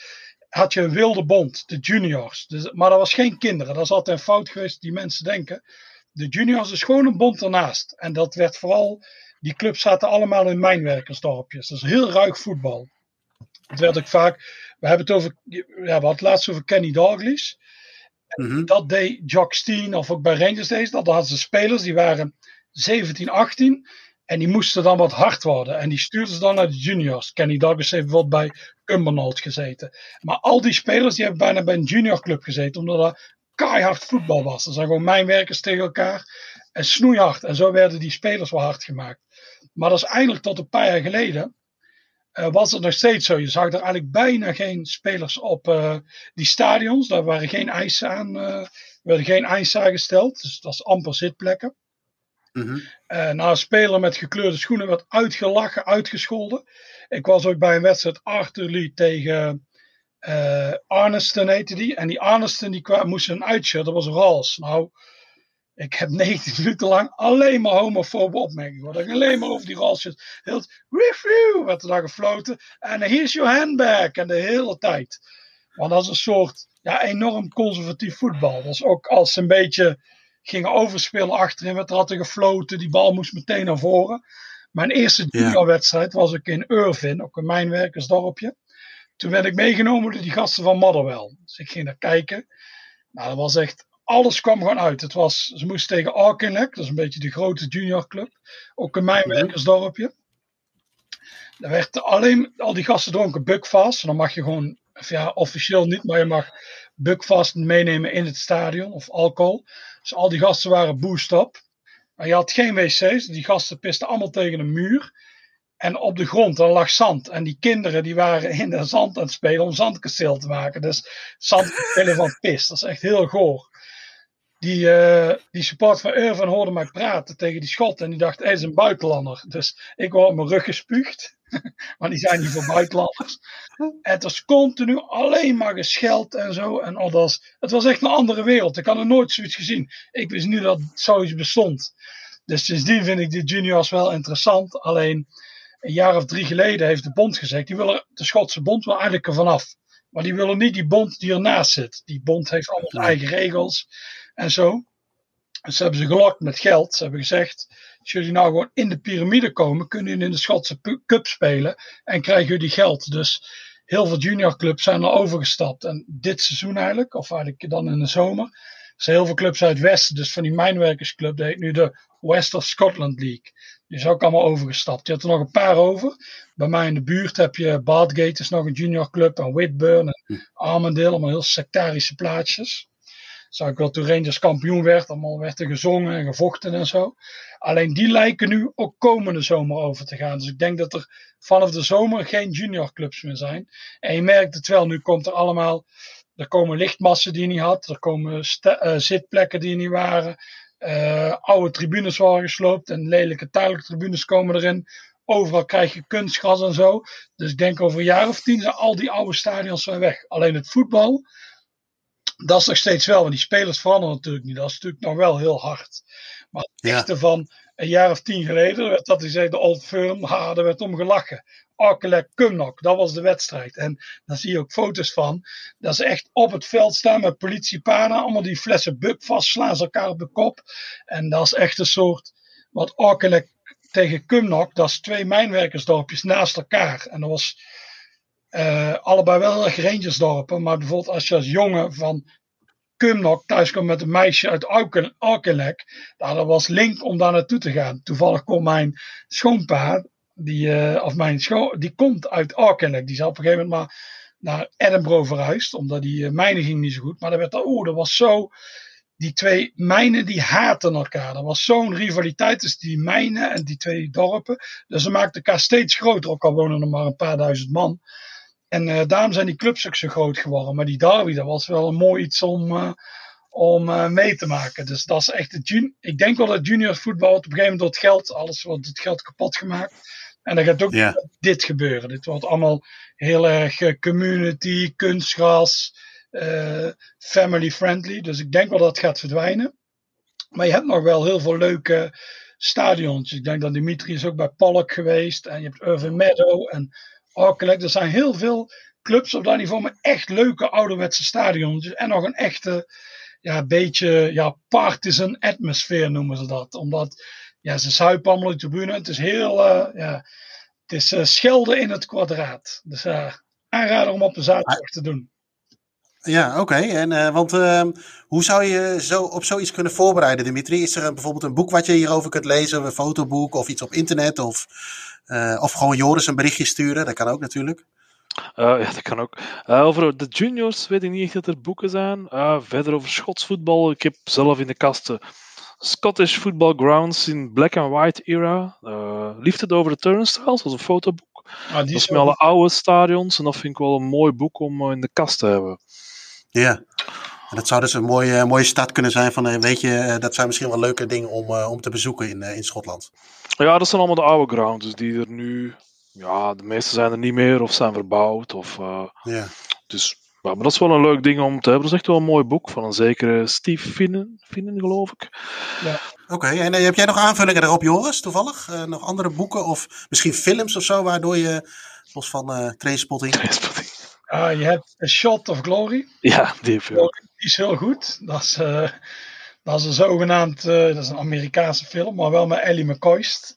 had je een wilde bond, de juniors. Dus, maar dat was geen kinderen, dat is altijd een fout geweest die mensen denken. De juniors is gewoon een bond ernaast. En dat werd vooral, die clubs zaten allemaal in mijnwerkersdorpjes. Dat is heel ruig voetbal. Het werd ook vaak, we hebben het over, ja, we hadden het laatst over Kenny Dalglish. Mhm. Dat deed Jock Steen, of ook bij Rangers Days, dat hadden ze spelers, die waren 17, 18. En die moesten dan wat hard worden. En die stuurden ze dan naar de juniors. Kenny Douglas heeft bijvoorbeeld bij Cumbernauld gezeten. Maar al die spelers die hebben bijna bij een juniorclub gezeten. Omdat dat keihard voetbal was. Dat zijn gewoon mijnwerkers tegen elkaar. En snoeihard. En zo werden die spelers wel hard gemaakt. Maar dat is eigenlijk tot een paar jaar geleden. Uh, was het nog steeds zo. Je zag er eigenlijk bijna geen spelers op uh, die stadions. Daar waren geen eisen aan. Uh, werden geen eisen aangesteld. Dus dat is amper zitplekken. Mm een speler met gekleurde schoenen werd uitgelachen, uitgescholden. Ik was ook bij een wedstrijd Arthur Lee tegen uh, Arnesten heette die. En die Arnesten die kwam, moest een uitshirt, dat was Rals. Nou, ik heb 19 minuten lang alleen maar homofobe opmerkingen gehoord. Alleen maar over die Rals. Heel review werd er dan gefloten. En here's your handbag. En de hele tijd. Want dat is een soort ja, enorm conservatief voetbal. Dat is ook als een beetje gingen overspelen achterin, werd er altijd gefloten, die bal moest meteen naar voren. Mijn eerste juniorwedstrijd was ik in Irvin, ook een mijnwerkersdorpje. Toen werd ik meegenomen door die gasten van Motherwell. Dus ik ging daar kijken. Nou, dat was echt, alles kwam gewoon uit. Het was, ze moesten tegen Arkenlek, dat is een beetje de grote juniorclub. Ook een mijnwerkersdorpje. Daar werd alleen, al die gasten dronken Buckfast. Dan mag je gewoon, ja, officieel niet, maar je mag Buckfast meenemen in het stadion of alcohol. Dus al die gasten waren boost up. Maar je had geen wc's. Die gasten pisten allemaal tegen een muur. En op de grond, daar lag zand. En die kinderen die waren in de zand aan het spelen om zandkasteel te maken. Dus zandkastelen van pis. Dat is echt heel goor. Die, uh, die support van Irvin hoorde mij praten tegen die schot. En die dacht, hij is een buitenlander. Dus ik word op mijn rug gespuugd. maar die zijn niet voor buitenlanders. Het was continu alleen maar gescheld en zo. En al dat. Het was echt een andere wereld. Ik had nog nooit zoiets gezien. Ik wist niet dat zoiets bestond. Dus sindsdien vind ik de juniors wel interessant. Alleen een jaar of drie geleden heeft de bond gezegd, die willen, de Schotse bond wil eigenlijk er vanaf. Maar die willen niet die bond die ernaast zit. Die bond heeft allemaal eigen regels en zo. Dus hebben ze gelokt met geld. Ze hebben gezegd, als jullie nou gewoon in de piramide komen, kunnen jullie in de Schotse cup spelen en krijgen jullie geld. Dus heel veel juniorclubs zijn er overgestapt. En dit seizoen eigenlijk, of eigenlijk dan in de zomer, zijn heel veel clubs uit het westen. Dus van die mijnwerkersclub, dat heet nu de West Scotland League. Die is ook allemaal overgestapt. Je hebt er nog een paar over. Bij mij in de buurt heb je Bathgate, is nog een juniorclub. En Whitburn en hm. Armandale, allemaal heel sectarische plaatsjes. Zag ik wel toen Rangers kampioen werd, allemaal werd er gezongen en gevochten en zo. Alleen die lijken nu ook komende zomer over te gaan. Dus ik denk dat er vanaf de zomer geen juniorclubs meer zijn. En je merkt het wel, nu komt er allemaal, er komen lichtmassen die je niet had, er komen uh, zitplekken die er niet waren. Uh, oude tribunes waren gesloopt en lelijke tijdelijke tribunes komen erin. Overal krijg je kunstgras en zo. Dus ik denk over een jaar of tien zijn al die oude stadions zijn weg. Alleen het voetbal, dat is nog steeds wel. Want die spelers veranderen natuurlijk niet. Dat is natuurlijk nog wel heel hard. Maar het echte van een jaar of tien geleden werd dat hij zei de Old Firm, ha, daar werd om gelachen. Arkelek Kumnok, dat was de wedstrijd. En daar zie je ook foto's van. Dat ze echt op het veld staan met politiepaarden. Allemaal die flessen bub vast, slaan ze elkaar op de kop. En dat is echt een soort, wat Arkelek tegen Kumnok, dat is twee mijnwerkersdorpjes naast elkaar. En dat was uh, allebei wel erg Rangersdorpen. Maar bijvoorbeeld als je als jongen van Kumnok thuis kwam met een meisje uit Arkelek. Nou, dat was link om daar naartoe te gaan. Toevallig kon mijn schoonpa, die, uh, of mijn schoon, die komt uit Arkelek. Die is op een gegeven moment maar naar Edinburgh verhuisd. Omdat die uh, mijnen ging niet zo goed. Maar dat werd, oh, dat was zo die twee mijnen die haten elkaar. Er was zo'n rivaliteit tussen die mijnen en die twee dorpen. Dus ze maakten elkaar steeds groter, ook al wonen er maar een paar duizend man. En uh, daarom zijn die clubs ook zo groot geworden. Maar die derby, dat was wel een mooi iets om, uh, om uh, mee te maken. Dus dat is echt het jun Ik denk wel dat junior voetbal op een gegeven moment door het geld, alles wordt het geld kapot gemaakt. En dan gaat ook yeah. dit gebeuren. Dit wordt allemaal heel erg community, kunstgras, family friendly. Dus ik denk wel dat het gaat verdwijnen. Maar je hebt nog wel heel veel leuke stadions. Ik denk dat Dimitri is ook bij Palk geweest. En je hebt Irving Meadow en Harkelek. Er zijn heel veel clubs op dat niveau met echt leuke ouderwetse stadions. En nog een echte, ja, beetje ja, partisan atmosfeer noemen ze dat. Omdat ja, ze zuipen allemaal de tribune. Het is heel, uh, ja, het is uh, schelden in het kwadraat. Dus uh, aanrader om op de zaterdag te doen. Ja, oké. En uh, want uh, hoe zou je zo op zoiets kunnen voorbereiden, Dimitri? Is er bijvoorbeeld een boek wat je hierover kunt lezen, een fotoboek of iets op internet? Of, uh, of gewoon Joris een berichtje sturen? Dat kan ook natuurlijk. ja, dat kan ook. over de juniors weet ik niet echt dat er boeken zijn. verder over Schots voetbal. Ik heb zelf in de kasten Scottish Football Grounds in Black and White era. Liefde over de turnstiles, als een fotoboek. Ah, dat is met alle oude stadions en dat vind ik wel een mooi boek om in de kast te hebben. Ja, en dat zou dus een mooie, mooie stad kunnen zijn van, eh, weet je, eh, dat zijn misschien wel leuke dingen om, uh, om te bezoeken in, in Schotland. Ja, dat zijn allemaal de oude grounds, dus die er nu, ja, de meeste zijn er niet meer of zijn verbouwd. Of, uh, ja. Dus, ja, maar dat is wel een leuk ding om te hebben. Dat is echt wel een mooi boek van een zekere Steve Finnen, Finnen geloof ik. Ja. Oké, okay, en heb jij nog aanvullingen erop, Joris, toevallig? Uh, nog andere boeken of misschien films of zo, waardoor je, los van uh, Trainspotting... Trainspotting uh, je hebt A Shot of Glory. Ja, die heb Die is heel goed. Dat is, uh, dat is een zogenaamd, uh, dat is een Amerikaanse film, maar wel met Ellie McCoist.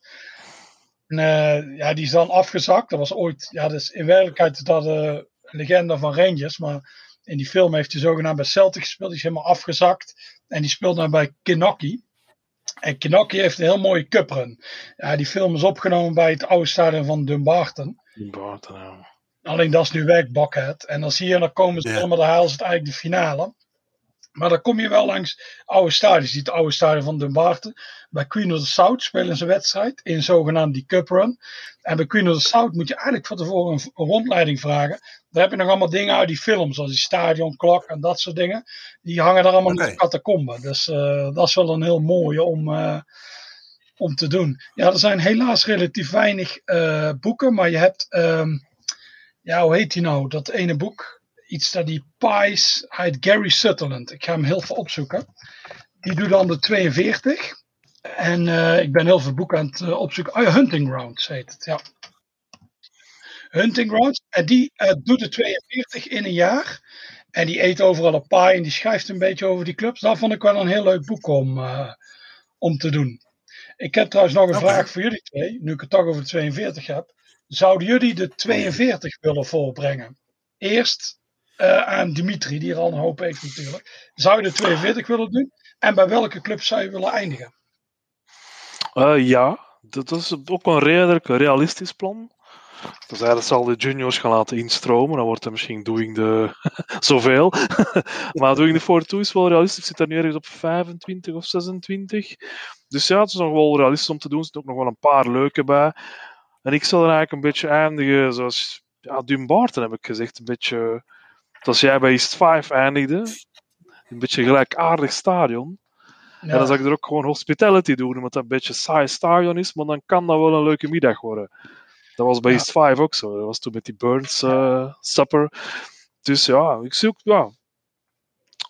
En, uh, ja, die is dan afgezakt. Dat was ooit, ja, dus in werkelijkheid is dat een legende van Rangers, maar in die film heeft hij zogenaamd bij Celtic gespeeld. Die is helemaal afgezakt. En die speelt nu bij Kinocki. En Kinocki heeft een heel mooie cuprun. Ja, die film is opgenomen bij het oude stadion van Dumbarton. Dumbarton, ja. Alleen dat is nu weg, Buckhead. En dan zie je, dan komen ze ja. allemaal, dan halen ze het eigenlijk de finale. Maar dan kom je wel langs oude stadions. Je het oude stadion van Dumbarton. Bij Queen of the South spelen ze een wedstrijd in zogenaamd die Cup Run. En bij Queen of the South moet je eigenlijk van tevoren een, een rondleiding vragen. Daar heb je nog allemaal dingen uit die films, zoals die stadionklok en dat soort dingen. Die hangen daar allemaal okay. in de catacomben. Dus uh, dat is wel een heel mooie om, uh, om te doen. Ja, er zijn helaas relatief weinig uh, boeken, maar je hebt... Um, ja, hoe heet die nou? Dat ene boek. Iets dat die Pies heet Gary Sutherland. Ik ga hem heel veel opzoeken. Die doet dan de 42. En ik ben heel veel boeken aan het opzoeken. Oh ja, Hunting Grounds heet het, ja. Hunting Grounds. En die doet de 42 in een jaar. En die eet overal een paai en die schrijft een beetje over die clubs. Dat vond ik wel een heel leuk boek om, om te doen. Ik heb trouwens nog een vraag voor jullie twee, nu ik het toch over de 42 heb. Zouden jullie de 42 willen voorbrengen? Eerst uh, aan Dimitri, die er al een hoop heeft natuurlijk. Zou je de 42 willen doen? En bij welke club zou je willen eindigen? Uh, ja, dat is ook een redelijk realistisch plan. Dus hij zal de juniors gaan laten instromen. Dan wordt hij misschien doing de zoveel. maar doing de 42 is wel realistisch. Zit er nu ergens op 25 of 26. Dus ja, het is nog wel realistisch om te doen. Er zitten ook nog wel een paar leuke bij. En ik zal er eigenlijk een beetje eindigen zoals ja, Dumbarton heb ik gezegd. Een beetje zoals jij bij East 5 eindigde. Een beetje gelijkaardig stadion. En dan zou ik er ook gewoon hospitality doen, omdat dat een beetje saai stadion is. Maar dan kan dat wel een leuke middag worden. Dat was bij East 5 ook zo. Dat was toen met die Burns uh, supper. Dus ja, ik zoek, ja.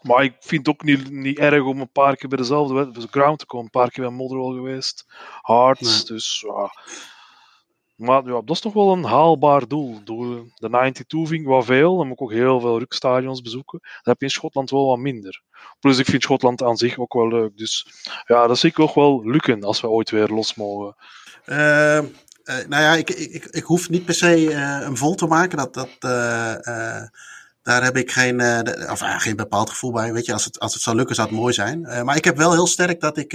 Maar ik vind het ook niet, niet erg om een paar keer bij dezelfde ground te komen. Een paar keer bij Motherwell geweest. Hearts, dus ja. Maar ja, dat is toch wel een haalbaar doel. De 92 vind ik wel veel. Dan moet ik ook heel veel rukstadions bezoeken. Dat heb je in Schotland wel wat minder. Plus ik vind Schotland aan zich ook wel leuk. Dus ja, dat zie ik ook wel lukken als we ooit weer los mogen. Uh, nou ja, ik, ik, ik, hoef niet per se uh, een vol te maken. Dat, dat, uh, daar heb ik geen, of, geen bepaald gevoel bij. Weet je, als het, als het zou lukken, zou het mooi zijn. maar ik heb wel heel sterk dat ik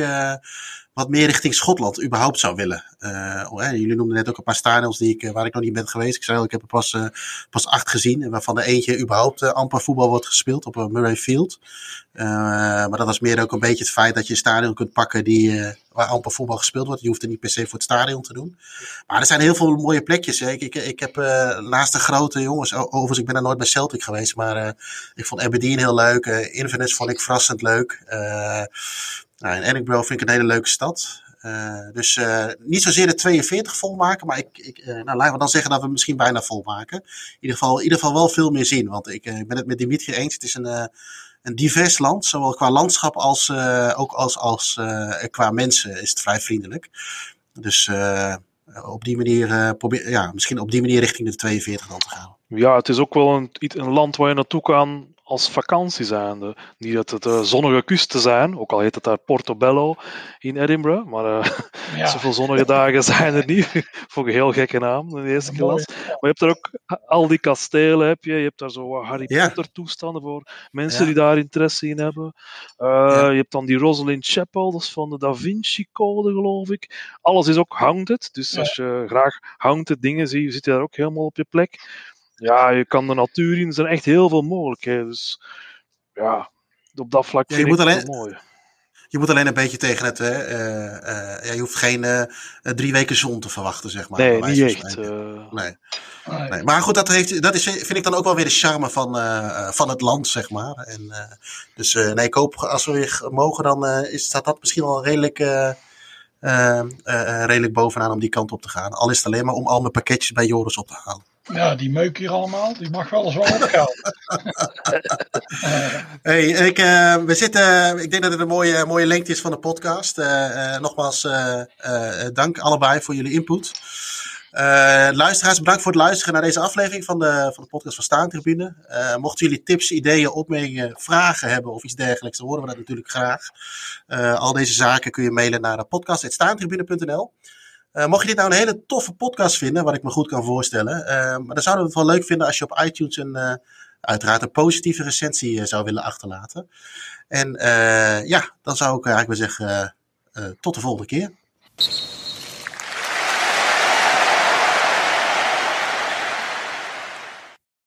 wat meer richting Schotland überhaupt zou willen. Uh, jullie noemden net ook een paar stadions die ik, waar ik nog niet ben geweest. Ik zei al, ik heb er pas, uh, pas acht gezien. Waarvan er eentje überhaupt amper voetbal wordt gespeeld op Murray Field. maar dat was meer ook een beetje het feit dat je een stadion kunt pakken die, waar amper voetbal gespeeld wordt. Je hoeft er niet per se voor het stadion te doen. Maar er zijn heel veel mooie plekjes. Hè. Ik, ik, ik heb naast de grote jongens, overigens ik ben er nooit bij Celtic geweest. Maar ik vond Aberdeen heel leuk. Inverness vond ik verrassend leuk. Nou, in Edinburgh vind ik een hele leuke stad. Uh, dus uh, niet zozeer de 42 volmaken, maar ik, ik uh, nou, laten we dan zeggen dat we misschien bijna volmaken. In ieder geval, in ieder geval wel veel meer zien. Want ik ben het met Dimitri eens. Het is een, een divers land, zowel qua landschap als ook als, als qua mensen is het vrij vriendelijk. Dus op die manier probeer, ja, misschien op die manier richting de 42 dan te gaan. Ja, het is ook wel een, een land waar je naartoe kan als vakantie zijnde. Niet dat het uh, zonnige kusten zijn, ook al heet het daar Portobello in Edinburgh, maar uh, ja. zoveel zonnige dagen zijn er niet. Vond ik een heel gekke naam in de eerste klas. Maar je hebt er ook al die kastelen, heb je. je hebt daar zo Harry Potter toestanden voor mensen die daar interesse in hebben. Uh, je hebt dan die Rosalind Chapel, dat is van de Da Vinci Code, geloof ik. Alles is ook haunted, dus als je graag haunted dingen ziet, zit je daar ook helemaal op je plek ja, je kan de natuur in. Er zijn echt heel veel mogelijkheden. Dus ja, op dat vlak ja, vind ik het mooi. Je moet alleen een beetje tegen het. Uh, uh, ja, je hoeft geen uh, drie weken zon te verwachten, zeg maar. Nee, niet echt. Nee. nee. Maar goed, dat, heeft, dat is, vind ik dan ook wel weer de charme van, van het land, zeg maar. En, dus nee, ik hoop als we weer mogen, dan is, staat dat misschien wel redelijk, redelijk bovenaan om die kant op te gaan. Al is het alleen maar om al mijn pakketjes bij Joris op te halen. Ja, die meuk hier allemaal, die mag wel eens wel opgaan. hey, ik, uh, we zitten, ik denk dat het een mooie, mooie lengte is van de podcast. Uh, uh, nogmaals, dank allebei voor jullie input. luisteraars, bedankt voor het luisteren naar deze aflevering van de, van de podcast van Staantribune. mochten jullie tips, ideeën, opmerkingen, vragen hebben of iets dergelijks, dan horen we dat natuurlijk graag. al deze zaken kun je mailen naar podcast.staantribune.nl. Uh, mocht je dit nou een hele toffe podcast vinden, wat ik me goed kan voorstellen, maar dan zouden we het wel leuk vinden als je op iTunes een, uh, uiteraard een positieve recensie zou willen achterlaten. En ja, dan zou ik eigenlijk wel zeggen, tot de volgende keer.